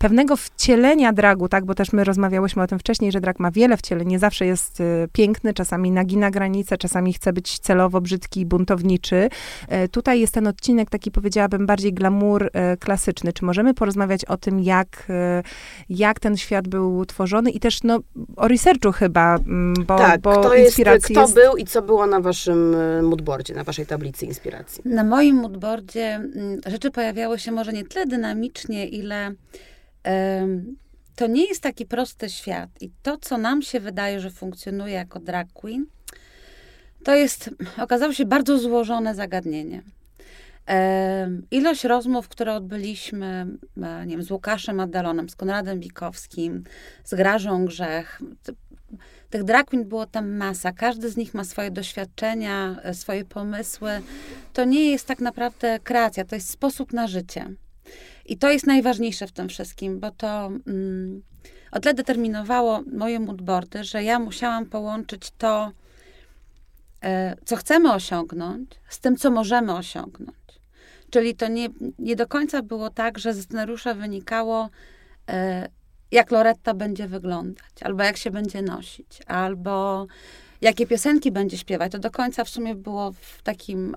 Pewnego wcielenia dragu, tak, bo też my rozmawiałyśmy o tym wcześniej, że drag ma wiele wcieleń, nie zawsze jest y, piękny, czasami nagina granice, czasami chce być celowo brzydki i buntowniczy. E, tutaj jest ten odcinek taki, powiedziałabym, bardziej glamour e, klasyczny. Czy możemy porozmawiać o tym, jak, e, jak ten świat był tworzony i też, no, o researchu chyba, mm, bo, tak, bo kto, jest, inspiracji kto jest... był i co było na waszym moodboardzie, na waszej tablicy inspiracji? Na moim moodboardzie mm, rzeczy pojawiały się może nie tyle dynamicznie, ile to nie jest taki prosty świat. I to, co nam się wydaje, że funkcjonuje jako drag queen, to jest, okazało się bardzo złożone zagadnienie. Ilość rozmów, które odbyliśmy, e, nie wiem, z Łukaszem Adalonem, z Konradem Bikowskim, z Grażą Grzech, tych drag queen było tam masa. Każdy z nich ma swoje doświadczenia, e, swoje pomysły. To nie jest tak naprawdę kreacja, to jest sposób na życie. I to jest najważniejsze w tym wszystkim, bo to mm, o tyle determinowało moje moodboardy, że ja musiałam połączyć to, e, co chcemy osiągnąć, z tym, co możemy osiągnąć. Czyli to nie, nie do końca było tak, że ze scenariusza wynikało, e, jak Loretta będzie wyglądać, albo jak się będzie nosić, albo jakie piosenki będzie śpiewać. To do końca w sumie było w takim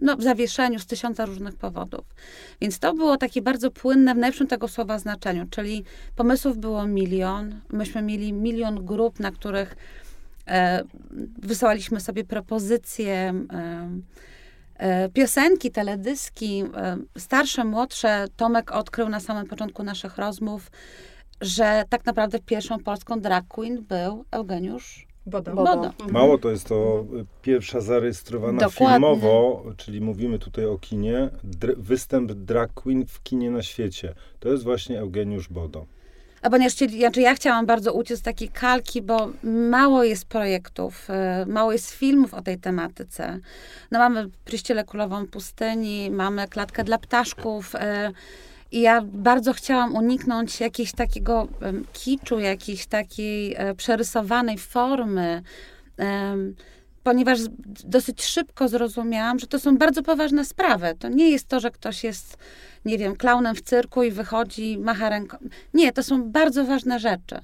no, zawieszeniu z tysiąca różnych powodów. Więc to było takie bardzo płynne w najlepszym tego słowa znaczeniu, czyli pomysłów było milion. Myśmy mieli milion grup, na których e, wysyłaliśmy sobie propozycje, e, piosenki, teledyski, e, starsze, młodsze. Tomek odkrył na samym początku naszych rozmów, że tak naprawdę pierwszą polską drag queen był Eugeniusz Bodo. Bodo. Mało to jest to y, pierwsza zarejestrowana Dokładnie. filmowo, czyli mówimy tutaj o kinie, dr- występ drag queen w kinie na świecie. To jest właśnie Eugeniusz Bodo. A ponieważ znaczy ja chciałam bardzo uciec z takiej kalki, bo mało jest projektów, e, mało jest filmów o tej tematyce. No mamy Pryściele Królową Pustyni, mamy Klatkę dla Ptaszków. I ja bardzo chciałam uniknąć jakiegoś takiego kiczu, jakiejś takiej e, przerysowanej formy, ponieważ dosyć szybko zrozumiałam, że to są bardzo poważne sprawy. To nie jest to, że ktoś jest, nie wiem, klaunem w cyrku i wychodzi, macha ręką. Nie, to są bardzo ważne rzeczy.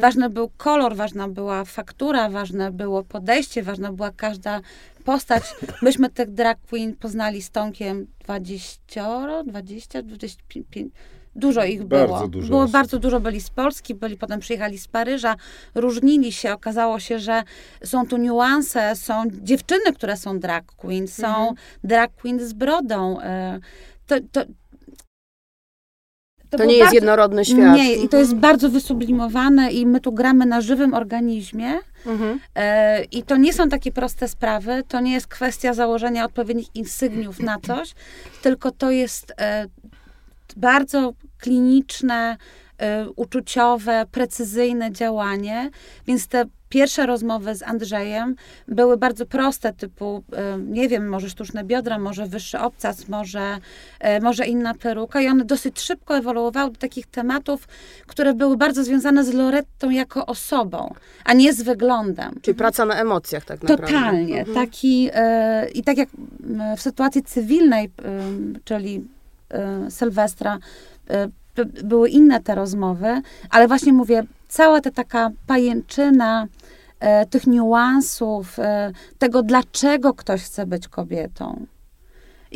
Ważny był kolor, ważna była faktura, ważne było podejście, ważna była każda postać. Myśmy tych drag queen poznali z Tomkiem 20, 20, 25, dużo ich Bardzo było. dużo było osób. bardzo dużo, byli z Polski, byli, potem przyjechali z Paryża, różnili się, okazało się, że są tu niuanse, są dziewczyny, które są drag queen, są drag queen z brodą. e, To, to, nie jest bardzo- jednorodny świat. Nie, i to jest bardzo wysublimowane i my tu gramy na żywym organizmie. Mhm. E, I to nie są takie proste sprawy, to nie jest kwestia założenia odpowiednich insygniów na coś, tylko to jest e, bardzo kliniczne, e, uczuciowe, precyzyjne działanie, więc te pierwsze rozmowy z Andrzejem były bardzo proste, typu, e, nie wiem, może sztuczne biodra, może wyższy obcas, może, e, może inna peruka i one dosyć szybko ewoluowały do takich tematów, które były bardzo związane z Lorettą jako osobą, a nie z wyglądem. Czyli praca na emocjach tak naprawdę. Totalnie. Mhm. Taki, e, I tak jak w sytuacji cywilnej, czyli Sylwestra, były inne te rozmowy, ale właśnie mówię, cała ta taka pajęczyna e, tych niuansów, e, tego dlaczego ktoś chce być kobietą.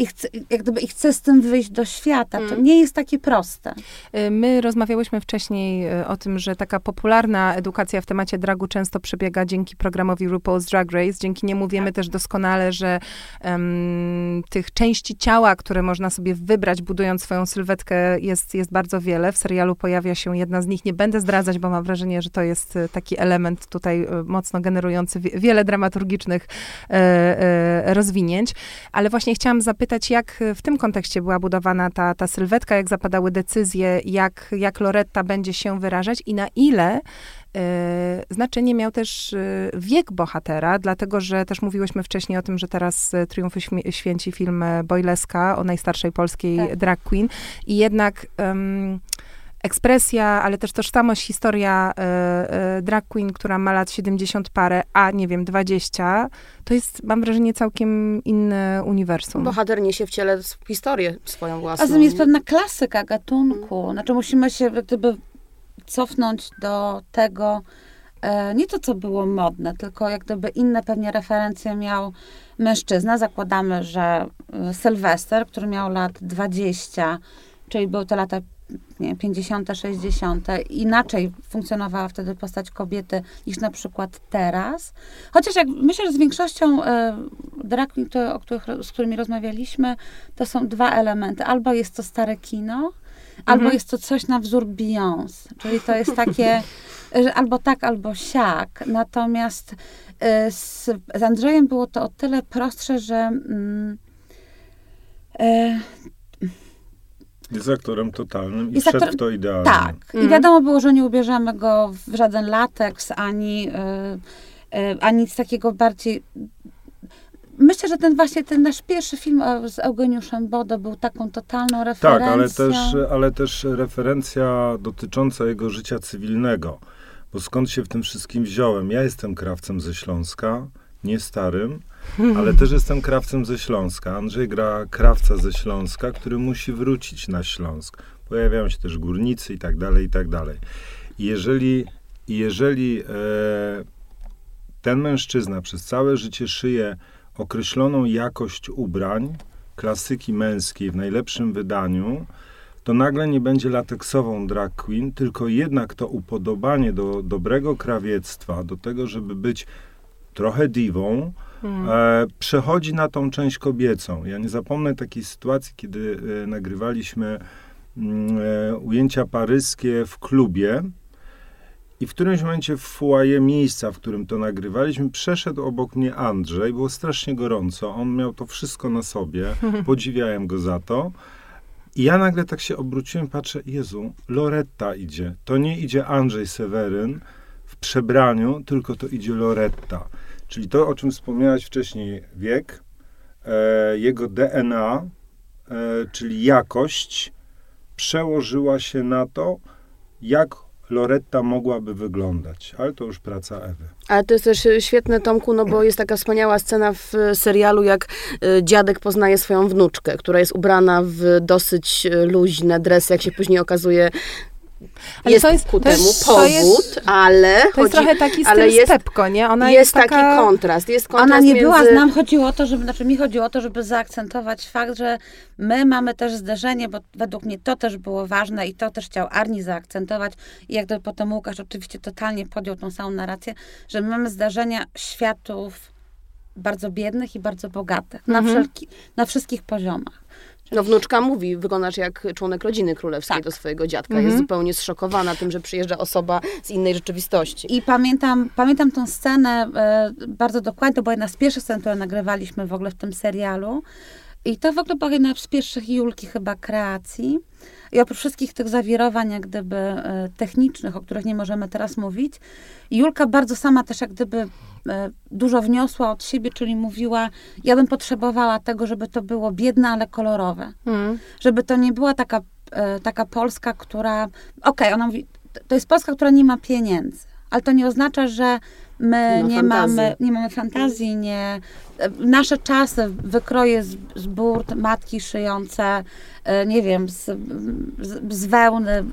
I chce, jak gdyby, I chce z tym wyjść do świata. To Mm. nie jest takie proste. Y, My rozmawiałyśmy wcześniej y, o tym, że taka popularna edukacja w temacie dragu często przebiega dzięki programowi RuPaul's Drag Race. Dzięki niemu wiemy też doskonale, że em, tych części ciała, które można sobie wybrać, budując swoją sylwetkę, jest, jest bardzo wiele. W serialu pojawia się jedna z nich. Nie będę zdradzać, bo mam wrażenie, że to jest y, taki element tutaj mocno generujący wie- wiele dramaturgicznych e, e, rozwinięć. Ale właśnie chciałam zapytać, jak w tym kontekście była budowana ta, ta sylwetka, jak zapadały decyzje, jak, jak Loretta będzie się wyrażać i na ile e, znaczenie miał też e, wiek bohatera, dlatego że też mówiłyśmy wcześniej o tym, że teraz e, Triumfy święci film Boyleska o najstarszej polskiej Tak. drag queen i jednak ekspresja, ale też tożsamość, historia e, e, drag queen, która ma lat 70 parę, a nie wiem, 20, to jest, mam wrażenie, całkiem inne uniwersum. Bohater niesie w ciele historię swoją własną. A zatem jest pewna klasyka gatunku. Znaczy musimy się gdyby cofnąć do tego, e, nie to, co było modne, tylko jak gdyby inne pewnie referencje miał mężczyzna. Zakładamy, że Sylwester, który miał lat 20, czyli były to lata nie, wiem, 50., 60., inaczej funkcjonowała wtedy postać kobiety niż na przykład teraz. Chociaż jak myślę, że z większością e, drag które- o których, z którymi rozmawialiśmy, to są dwa elementy. Albo jest to stare kino, albo Mhm. jest to coś na wzór Beyoncé. Czyli to jest takie, że albo tak, albo siak. Natomiast e, z, z Andrzejem było to o tyle prostsze, że mm, e, Jest aktorem totalnym i Jest wszedł aktor- to idealnie. tak. I Mhm. wiadomo było, że nie ubierzemy go w żaden lateks, ani, y, y, ani nic takiego bardziej... Myślę, że ten właśnie ten nasz pierwszy film e, z Eugeniuszem Bodo był taką totalną referencją. Tak, ale też, ale też referencja dotycząca jego życia cywilnego. Bo skąd się w tym wszystkim wziąłem? Ja jestem krawcem ze Śląska, nie starym, ale też jestem krawcem ze Śląska. Andrzej gra krawca ze Śląska, który musi wrócić na Śląsk. Pojawiają się też górnicy i tak dalej, i tak dalej. Jeżeli, jeżeli e, ten mężczyzna przez całe życie szyje określoną jakość ubrań, klasyki męskiej w najlepszym wydaniu, to nagle nie będzie lateksową drag queen, tylko jednak to upodobanie do dobrego krawiectwa, do tego, żeby być trochę diwą, e, przechodzi na tą część kobiecą. Ja nie zapomnę takiej sytuacji, kiedy e, nagrywaliśmy mm, e, ujęcia paryskie w klubie i w którymś momencie w foyer miejsca, w którym to nagrywaliśmy, przeszedł obok mnie Andrzej, było strasznie gorąco, on miał to wszystko na sobie, podziwiałem go za to. I ja nagle tak się obróciłem, patrzę, Jezu, Loretta idzie. To nie idzie Andrzej Seweryn w przebraniu, tylko to idzie Loretta. Czyli to, o czym wspomniałaś wcześniej, wiek, e, jego DNA, e, czyli jakość, przełożyła się na to, jak Loretta mogłaby wyglądać. Ale to już praca Ewy. Ale to jest też e, świetne, Tomku, no bo jest taka wspaniała scena w e, serialu, jak e, dziadek poznaje swoją wnuczkę, która jest ubrana w dosyć luźne dresy, jak się później okazuje. Ale jest to jest- ku to jest- temu to powód, jest- ale To jest chodzi, trochę taki ale styl jest, Pepko, nie? Ona jest, jest, taki taka... kontrast. Jest kontrast Ona nie między... była, nam chodziło o to, żeby, znaczy mi chodziło o to, żeby zaakcentować fakt, że my mamy też zderzenie, bo według mnie to też było ważne i to też chciał Arni zaakcentować i jak gdyby potem Łukasz oczywiście totalnie podjął tą samą narrację, że my mamy zdarzenia światów bardzo biednych i bardzo bogatych, na, Mhm. wszelki, na wszystkich poziomach. No wnuczka mówi, wyglądasz jak członek rodziny królewskiej Tak. do swojego dziadka. Mhm. Jest zupełnie zszokowana tym, że przyjeżdża osoba z innej rzeczywistości. I pamiętam, pamiętam tą scenę e, bardzo dokładnie, to była jedna z pierwszych scen, które nagrywaliśmy w ogóle w tym serialu. I to w ogóle była jedna z pierwszych Julki chyba kreacji. I oprócz wszystkich tych zawirowań, jak gdyby e, technicznych, o których nie możemy teraz mówić, Julka bardzo sama też jak gdyby dużo wniosła od siebie, czyli mówiła, ja bym potrzebowała tego, żeby to było biedne, ale kolorowe Mm. żeby to nie była taka, e, taka Polska, która. Okej, ona mówi, to jest Polska, która nie ma pieniędzy, ale to nie oznacza, że my Nie ma nie, fantazji. mamy, nie mamy fantazji, nie. Nasze czasy, wykroje z, z burt, matki szyjące, e, nie wiem, z, z, z wełny,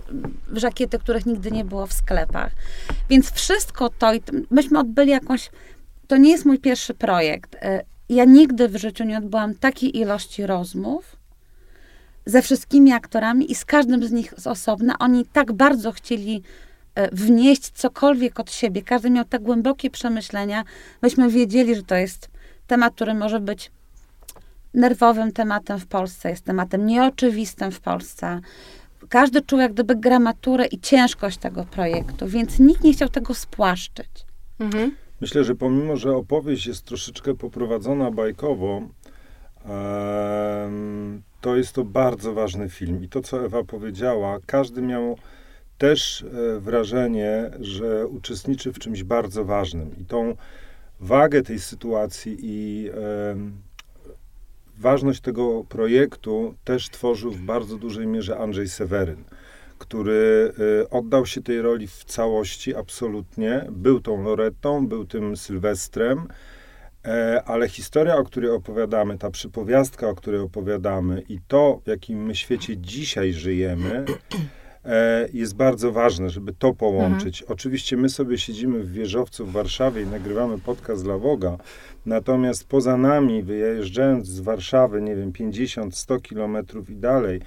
żakiety, których nigdy nie było w sklepach. Więc wszystko to, myśmy odbyli jakąś. To nie jest mój pierwszy projekt. E, Ja nigdy w życiu nie odbyłam takiej ilości rozmów ze wszystkimi aktorami i z każdym z nich z osobna. Oni tak bardzo chcieli wnieść cokolwiek od siebie. Każdy miał tak głębokie przemyślenia. Myśmy wiedzieli, że to jest temat, który może być nerwowym tematem w Polsce, jest tematem nieoczywistym w Polsce. Każdy czuł jak gdyby gramaturę i ciężkość tego projektu, więc nikt nie chciał tego spłaszczyć. Mhm. Myślę, że pomimo, że opowieść jest troszeczkę poprowadzona bajkowo, to jest to bardzo ważny film. I to, co Ewa powiedziała, każdy miał też e, wrażenie, że uczestniczy w czymś bardzo ważnym. I tą wagę tej sytuacji i ważność tego projektu też tworzył w bardzo dużej mierze Andrzej Seweryn, który y, oddał się tej roli w całości, absolutnie. Był tą Lorettą, był tym Sylwestrem, e, ale historia, o której opowiadamy, ta przypowiastka, o której opowiadamy i to, w jakim my świecie dzisiaj żyjemy, e, jest bardzo ważne, żeby to połączyć. Oczywiście my sobie siedzimy w wieżowcu w Warszawie i nagrywamy podcast dla Woga, natomiast poza nami, wyjeżdżając z Warszawy, nie wiem, 50-100 kilometrów i dalej,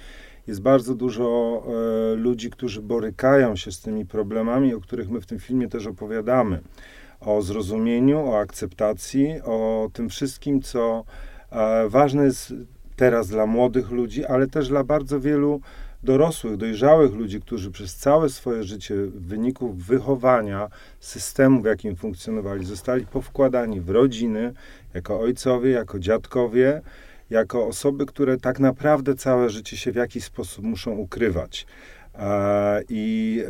jest bardzo dużo e, ludzi, którzy borykają się z tymi problemami, o których my w tym filmie też opowiadamy. O zrozumieniu, o akceptacji, o tym wszystkim, co e, ważne jest teraz dla młodych ludzi, ale też dla bardzo wielu dorosłych, dojrzałych ludzi, którzy przez całe swoje życie w wyniku wychowania systemu, w jakim funkcjonowali, zostali powkładani w rodziny, jako ojcowie, jako dziadkowie, jako osoby, które tak naprawdę całe życie się w jakiś sposób muszą ukrywać. I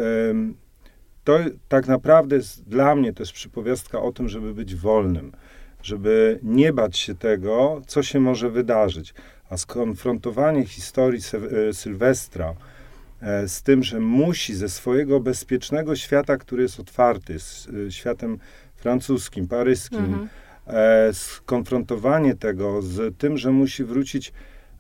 to tak naprawdę jest dla mnie też przypowiastka o tym, żeby być wolnym, żeby nie bać się tego, co się może wydarzyć. A skonfrontowanie historii e, Sylwestra e, z tym, że musi ze swojego bezpiecznego świata, który jest otwarty, z e, światem francuskim, paryskim, Mhm. skonfrontowanie tego z tym, że musi wrócić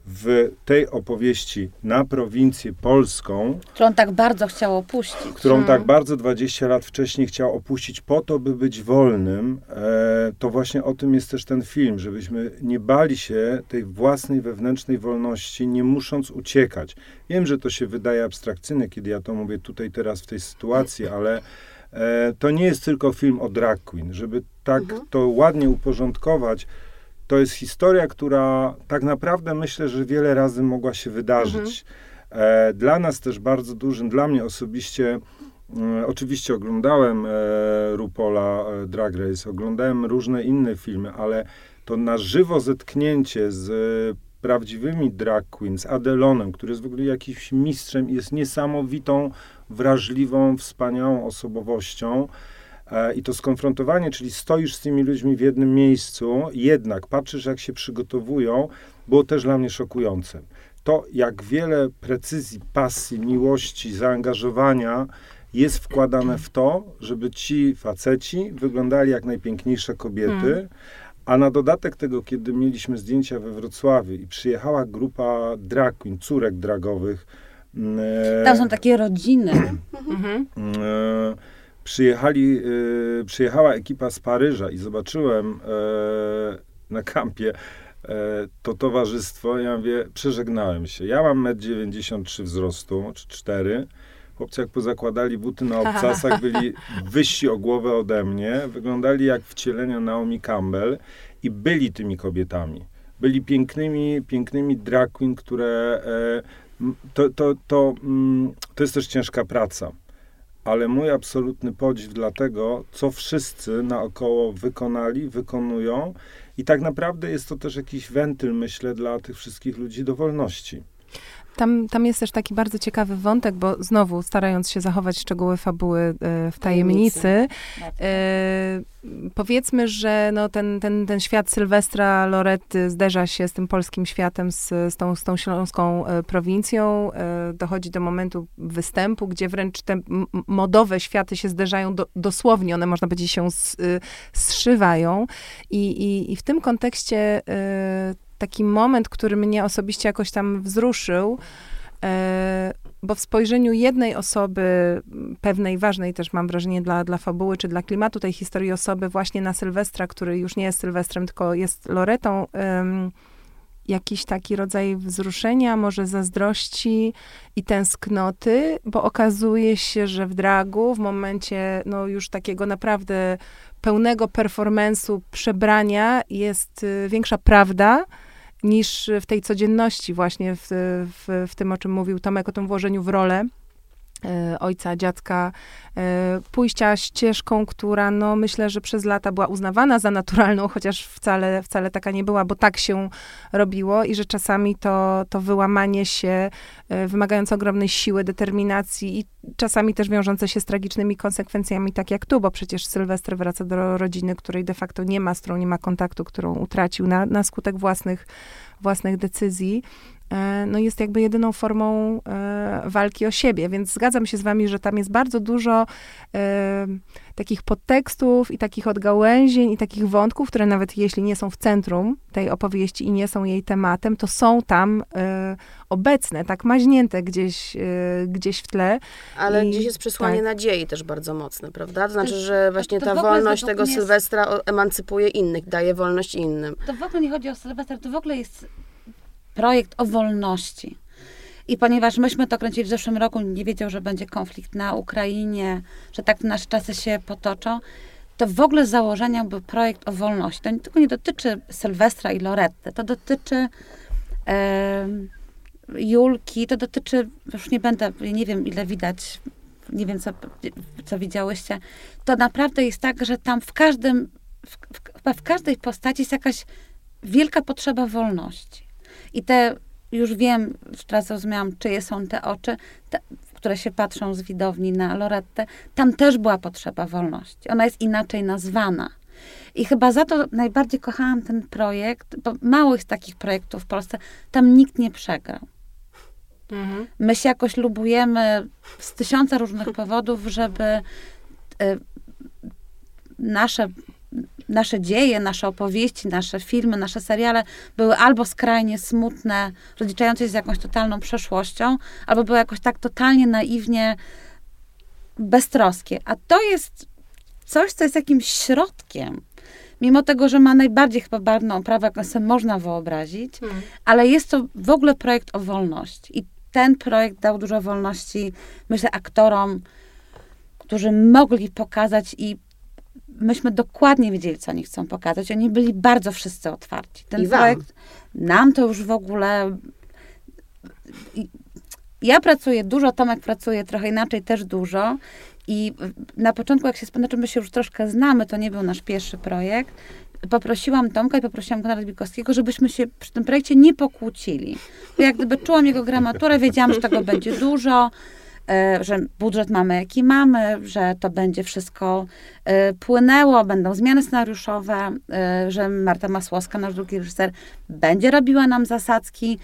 w tej opowieści na prowincję polską, Którą tak bardzo chciał opuścić. którą Mhm. tak bardzo 20 lat wcześniej chciał opuścić po to, by być wolnym, e, to właśnie o tym jest też ten film, żebyśmy nie bali się tej własnej wewnętrznej wolności, nie musząc uciekać. Wiem, że to się wydaje abstrakcyjne, kiedy ja to mówię tutaj teraz w tej sytuacji, ale e, to nie jest tylko film o drag queen. Żeby tak Mhm. to ładnie uporządkować, to jest historia, która tak naprawdę myślę, że wiele razy mogła się wydarzyć. E, dla nas też bardzo dużym, dla mnie osobiście, e, oczywiście oglądałem e, Rupola e, Drag Race, oglądałem różne inne filmy, ale to na żywo zetknięcie z prawdziwymi drag queens, Adelonem, który jest w ogóle jakimś mistrzem jest niesamowitą, wrażliwą, wspaniałą osobowością. E, I to skonfrontowanie, czyli stoisz z tymi ludźmi w jednym miejscu, jednak patrzysz, jak się przygotowują, było też dla mnie szokujące. to, jak wiele precyzji, pasji, miłości, zaangażowania jest wkładane w to, żeby ci faceci wyglądali jak najpiękniejsze kobiety. Hmm. A na dodatek tego, kiedy mieliśmy zdjęcia we Wrocławiu i przyjechała grupa drag queen, córek dragowych. Mm, e, Tam są takie rodziny. Mhm. E, przyjechali, e, przyjechała ekipa z Paryża i zobaczyłem na kampie to towarzystwo. Ja mówię, przeżegnałem się. Ja mam 1,93 m wzrostu, czy 4 Chłopcy jak pozakładali buty na obcasach, byli wyżsi o głowę ode mnie, wyglądali jak wcielenia Naomi Campbell i byli tymi kobietami. Byli pięknymi, pięknymi drag queen, które... E, to, to, to, mm, to jest też ciężka praca. Ale mój absolutny podziw dla tego, co wszyscy naokoło wykonali, wykonują. I tak naprawdę jest to też jakiś wentyl, myślę, dla tych wszystkich ludzi do wolności. Tam, tam jest też taki bardzo ciekawy wątek, bo znowu starając się zachować szczegóły fabuły e, w tajemnicy, e, powiedzmy, że no, ten, ten, ten świat Sylwestra Loretty zderza się z tym polskim światem, z, z, tą, z tą śląską e, prowincją. E, dochodzi do momentu występu, gdzie wręcz te modowe światy się zderzają do, dosłownie, one można powiedzieć się z, e, zszywają. I, i, I w tym kontekście e, taki moment, który mnie osobiście jakoś tam wzruszył, e, bo w spojrzeniu jednej osoby, pewnej ważnej też mam wrażenie dla, dla fabuły, czy dla klimatu tej historii osoby właśnie na Sylwestra, który już nie jest Sylwestrem, tylko jest Loretą, jakiś taki rodzaj wzruszenia, może zazdrości i tęsknoty, bo okazuje się, że w dragu, w momencie no już takiego naprawdę pełnego performance'u przebrania jest y, większa prawda, niż w tej codzienności właśnie, w, w, w tym, o czym mówił Tomek, o tym włożeniu w rolę ojca, dziadka, e, pójścia ścieżką, która no myślę, że przez lata była uznawana za naturalną, chociaż wcale, wcale taka nie była, bo tak się robiło i że czasami to, to wyłamanie się e, wymagające ogromnej siły, determinacji i czasami też wiążące się z tragicznymi konsekwencjami, tak jak tu, bo przecież Sylwester wraca do rodziny, której de facto nie ma, z którą nie ma kontaktu, którą utracił na, na skutek własnych, własnych decyzji. E, no jest jakby jedyną formą e, walki o siebie, więc zgadzam się z wami, że tam jest bardzo dużo e, takich podtekstów i takich odgałęzień i takich wątków, które nawet jeśli nie są w centrum tej opowieści i nie są jej tematem, to są tam obecne, tak maźnięte gdzieś, gdzieś w tle. Ale I, gdzieś jest przesłanie tak. nadziei też bardzo mocne, prawda? To znaczy, że właśnie to, to ta wolność tego Sylwestra emancypuje innych, daje wolność innym. To w ogóle nie chodzi o Sylwester, to w ogóle jest projekt o wolności. I ponieważ myśmy to kręcili w zeszłym roku, nie wiedział, że będzie konflikt na Ukrainie, że tak nasze czasy się potoczą, to w ogóle założeniem był projekt o wolności. To nie, tylko nie dotyczy Sylwestra i Loretty, to dotyczy e, Julki, to dotyczy, już nie będę, nie wiem ile widać, nie wiem co, co widziałyście, to naprawdę jest tak, że tam w każdym, w, w, w każdej postaci jest jakaś wielka potrzeba wolności. I te, już wiem, teraz zrozumiałam, czyje są te oczy, te, które się patrzą z widowni na Lorettę, tam też była potrzeba wolności. Ona jest inaczej nazwana. I chyba za to najbardziej kochałam ten projekt, bo mało jest takich projektów w Polsce, tam nikt nie przegrał. Mhm. My się jakoś lubujemy z tysiąca różnych powodów, żeby y, nasze nasze dzieje, nasze opowieści, nasze filmy, nasze seriale były albo skrajnie smutne, rozliczające się z jakąś totalną przeszłością, albo były jakoś tak totalnie naiwnie beztroskie. A to jest coś, co jest jakimś środkiem. Mimo tego, że ma najbardziej chyba barwną oprawę, jaką sobie można wyobrazić, hmm. ale jest to w ogóle projekt o wolności. I ten projekt dał dużo wolności, myślę, aktorom, którzy mogli pokazać i myśmy dokładnie wiedzieli, co oni chcą pokazać. Oni byli bardzo wszyscy otwarci. Ten I projekt, wam. nam to już w ogóle... Ja pracuję dużo, Tomek pracuje trochę inaczej, też dużo. I na początku, jak się znaczy my się już troszkę znamy, to nie był nasz pierwszy projekt, poprosiłam Tomka i poprosiłam Konrada Bikowskiego, żebyśmy się przy tym projekcie nie pokłócili. Bo jak gdyby czułam jego gramaturę, wiedziałam, że tego będzie dużo, że budżet mamy jaki mamy, że to będzie wszystko e, płynęło, będą zmiany scenariuszowe, e, że Marta Masłowska, nasz drugi reżyser, będzie robiła nam zasadzki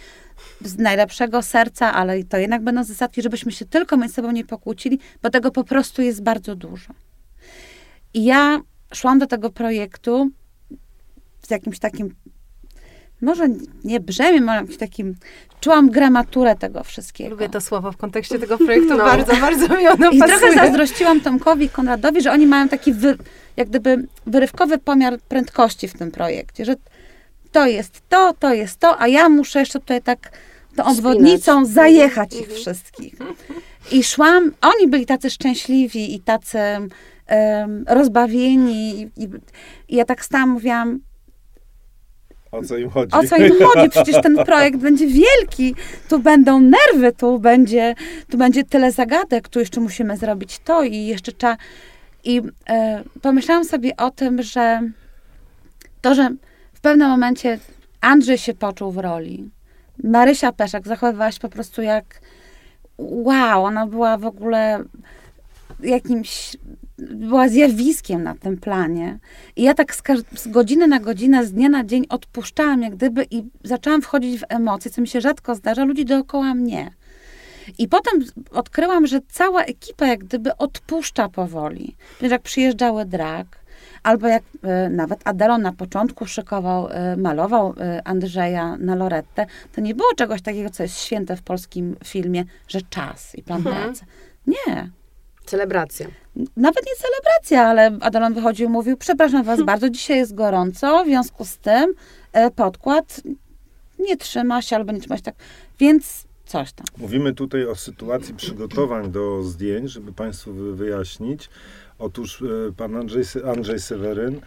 z najlepszego serca, ale to jednak będą zasadzki, żebyśmy się tylko między sobą nie pokłócili, bo tego po prostu jest bardzo dużo. I ja szłam do tego projektu z jakimś takim, może nie brzemiem, ale takim, czułam gramaturę tego wszystkiego. Lubię to słowo w kontekście tego projektu, No. bardzo, bardzo mi ono I pasuje. trochę zazdrościłam Tomkowi i Konradowi, że oni mają taki wy, jak gdyby wyrywkowy pomiar prędkości w tym projekcie, że to jest to, to jest to, a ja muszę jeszcze tutaj tak tą obwodnicą zajechać ich Mhm. wszystkich. I szłam, oni byli tacy szczęśliwi i tacy em, rozbawieni i, i, i ja tak stałam, mówiłam, O co im chodzi? o co im chodzi? Przecież ten projekt będzie wielki. Tu będą nerwy, tu będzie, tu będzie tyle zagadek, tu jeszcze musimy zrobić to i jeszcze trzeba. I e, pomyślałam sobie o tym, że to, że w pewnym momencie Andrzej się poczuł w roli. Marysia Peszek zachowywała się po prostu jak wow, ona była w ogóle jakimś, była zjawiskiem na tym planie. I ja tak z, z godziny na godzinę, z dnia na dzień odpuszczałam jak gdyby i zaczęłam wchodzić w emocje, co mi się rzadko zdarza, ludzi dookoła mnie. I potem odkryłam, że cała ekipa jak gdyby odpuszcza powoli. Więc jak przyjeżdżały drag, albo jak e, nawet Adelon na początku szykował, e, malował e, Andrzeja na Lorettę, to nie było czegoś takiego, co jest święte w polskim filmie, że czas i plan Mhm. pracy. Nie. Celebracja. Nawet nie celebracja, ale Adelon wychodził i mówił, przepraszam was bardzo, dzisiaj jest gorąco, w związku z tym e, podkład nie trzyma się albo nie trzyma się tak, więc coś tam. Mówimy tutaj o sytuacji przygotowań do zdjęć, żeby Państwu wy- wyjaśnić. Otóż e, pan Andrzej, Andrzej Seweryn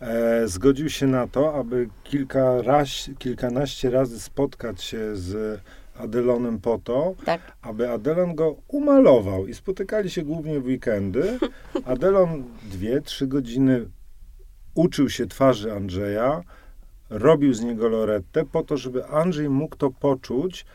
e, zgodził się na to, aby kilka raz, kilkanaście razy spotkać się z Adelonem po to, Tak. aby Adelon go umalował. I spotykali się głównie w weekendy. Adelon dwie, trzy godziny uczył się twarzy Andrzeja, robił z niego lorettę po to, żeby Andrzej mógł to poczuć,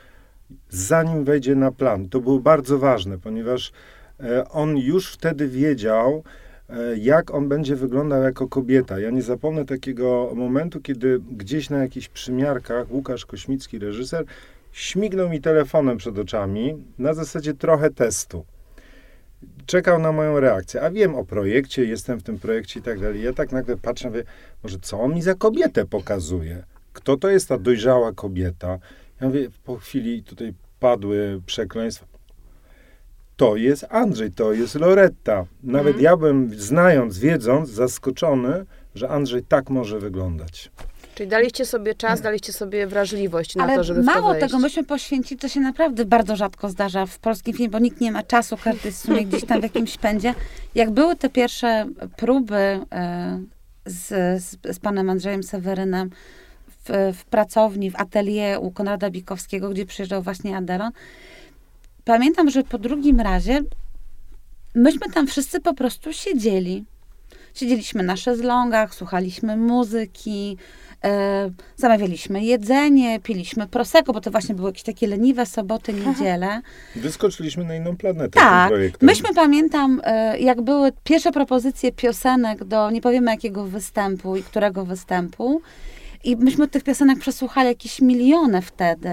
zanim wejdzie na plan. To było bardzo ważne, ponieważ e, on już wtedy wiedział, e, jak on będzie wyglądał jako kobieta. Ja nie zapomnę takiego momentu, kiedy gdzieś na jakichś przymiarkach Łukasz Kośmicki, reżyser, śmignął mi telefonem przed oczami na zasadzie trochę testu. Czekał na moją reakcję, a wiem o projekcie, jestem w tym projekcie i tak dalej. Ja tak nagle patrzę, mówię, może co on mi za kobietę pokazuje? Kto to jest ta dojrzała kobieta? Ja mówię, po chwili tutaj padły przekleństwa. To jest Andrzej, to jest Loretta. Nawet Mhm. ja byłem, znając, wiedząc, zaskoczony, że Andrzej tak może wyglądać. Czyli daliście sobie czas, daliście sobie wrażliwość na Ale to, żeby w to mało wejść. tego, myśmy poświęcili, to się naprawdę bardzo rzadko zdarza w polskim filmie, bo nikt nie ma czasu, każdy jest w sumie gdzieś tam w jakimś pędzie. Jak były te pierwsze próby e, z, z, z panem Andrzejem Sewerynem w, w pracowni, w atelier u Konrada Bikowskiego, gdzie przyjeżdżał właśnie Adelon, pamiętam, że po drugim razie myśmy tam wszyscy po prostu siedzieli. Siedzieliśmy na szezlongach, słuchaliśmy muzyki, zamawialiśmy jedzenie, piliśmy prosecco, bo to właśnie były jakieś takie leniwe soboty, niedziele. Wyskoczyliśmy na inną planetę Tak, tym projektem. myśmy pamiętam, e, jak były pierwsze propozycje piosenek do nie powiemy jakiego występu i którego występu. I myśmy tych piosenek przesłuchali jakieś miliony wtedy.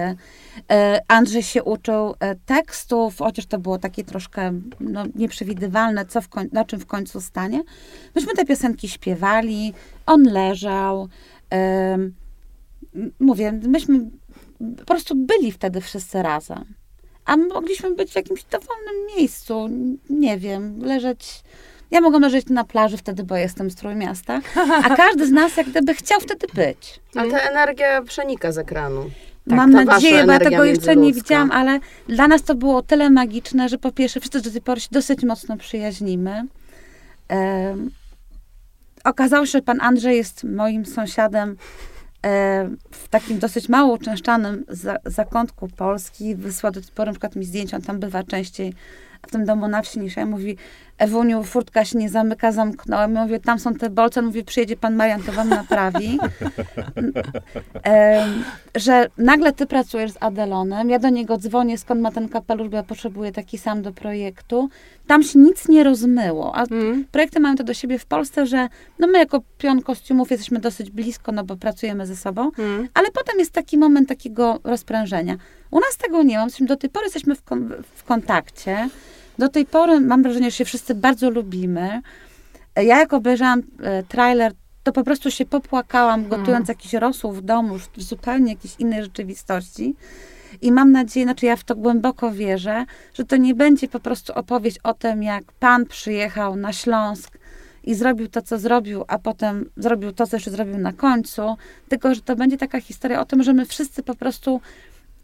E, Andrzej się uczył e, tekstów, chociaż to było takie troszkę no, nieprzewidywalne, co w koń- na czym w końcu stanie. Myśmy te piosenki śpiewali, on leżał. Mówię, myśmy po prostu byli wtedy wszyscy razem. A mogliśmy być w jakimś dowolnym miejscu, nie wiem, leżeć. Ja mogłam leżeć na plaży wtedy, bo jestem z Trójmiasta, a każdy z nas jak gdyby chciał wtedy być. A ta energia przenika z ekranu. Mam ta wasza nadzieję, bo ja tego jeszcze nie widziałam, ale dla nas to było tyle magiczne, że po pierwsze wszyscy do tej pory się dosyć mocno przyjaźnimy. Em, okazało się, że pan Andrzej jest moim sąsiadem e, w takim dosyć mało uczęszczanym za, zakątku Polski. Wysłał do tej pory na przykład mi zdjęcia, on tam bywa częściej w tym domu na wsi niż ja. Mówi, Ewuniu, furtka się nie zamyka, zamknąłem. Mówię, tam są te bolce. On mówi, przyjedzie pan Marian, to wam naprawi. Em, że nagle ty pracujesz z Adelonem, ja do niego dzwonię, skąd ma ten kapelusz, bo ja potrzebuję taki sam do projektu. Tam się nic nie rozmyło, a Mm. projekty mają to do siebie w Polsce, że no my jako pion kostiumów jesteśmy dosyć blisko, no bo pracujemy ze sobą, Mm. ale potem jest taki moment takiego rozprężenia. U nas tego nie ma, jesteśmy do tej pory jesteśmy w, kon- w kontakcie. Do tej pory mam wrażenie, że się wszyscy bardzo lubimy. E, Ja jak obejrzałam e, trailer, to po prostu się popłakałam, gotując jakiś rosół w domu, w zupełnie jakiejś innej rzeczywistości. I mam nadzieję, znaczy ja w to głęboko wierzę, że to nie będzie po prostu opowieść o tym, jak pan przyjechał na Śląsk i zrobił to, co zrobił, a potem zrobił to, co jeszcze zrobił na końcu, tylko że to będzie taka historia o tym, że my wszyscy po prostu,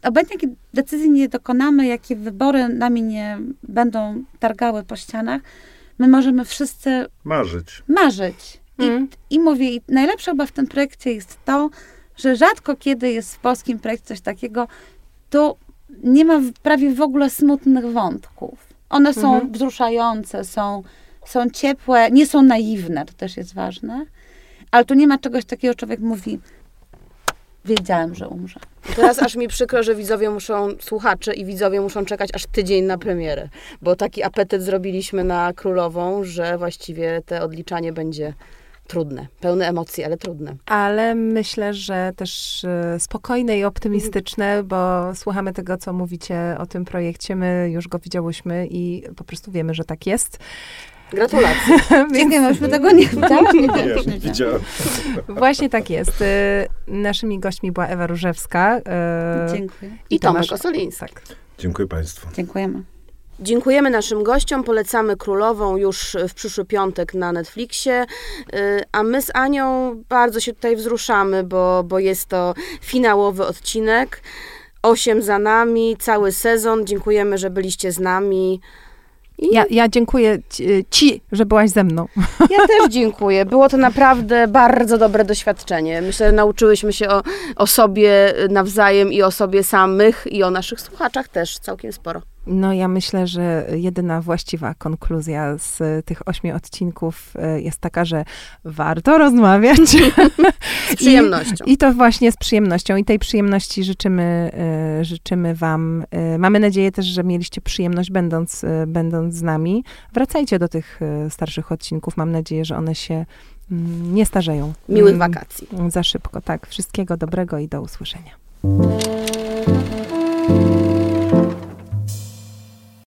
obojętnie jakie decyzji nie dokonamy, jakie wybory nami nie będą targały po ścianach, my możemy wszyscy Marzyć. marzyć. I, Mm. I mówię, i najlepsze chyba w tym projekcie jest to, że rzadko kiedy jest w polskim projekcie coś takiego, to nie ma prawie w ogóle smutnych wątków. One są Mhm. wzruszające, są, są ciepłe, nie są naiwne, to też jest ważne. Ale tu nie ma czegoś takiego, człowiek mówi, wiedziałem, że umrze. Teraz aż mi przykro, że widzowie muszą, słuchacze i widzowie muszą czekać aż tydzień na premierę, bo taki apetyt zrobiliśmy na Królową, że właściwie te odliczanie będzie trudne. Pełne emocji, ale trudne. Ale myślę, że też e, spokojne i optymistyczne, bo słuchamy tego, co mówicie o tym projekcie. My już go widziałyśmy i po prostu wiemy, że tak jest. Gratulacje. Więc Dziękuję, myśmy tego nie widziałaś? Nie, Nie, nie, nie, widziałem. właśnie tak jest. E, Naszymi gośćmi była Ewa Różewska. e, Dziękuję. I Tomek Tomasz- Osoliński. Tak. Dziękuję Państwu. Dziękujemy. Dziękujemy naszym gościom, polecamy Królową już w przyszły piątek na Netflixie, a my z Anią bardzo się tutaj wzruszamy, bo, bo jest to finałowy odcinek. Osiem za nami, cały sezon. Dziękujemy, że byliście z nami. I Ja, ja dziękuję ci, że byłaś ze mną. ja też dziękuję. Było to naprawdę bardzo dobre doświadczenie. Myślę, że nauczyłyśmy się o, o sobie nawzajem i o sobie samych i o naszych słuchaczach też całkiem sporo. No ja myślę, że jedyna właściwa konkluzja z tych ośmiu odcinków e, jest taka, że warto rozmawiać. Z przyjemnością. I, I to właśnie z przyjemnością. I tej przyjemności życzymy, e, życzymy wam. E, mamy nadzieję też, że mieliście przyjemność będąc, będąc z nami. Wracajcie do tych starszych odcinków. Mam nadzieję, że one się mm, nie starzeją. Miłych Mm, wakacji. Za szybko, tak. Wszystkiego dobrego i do usłyszenia.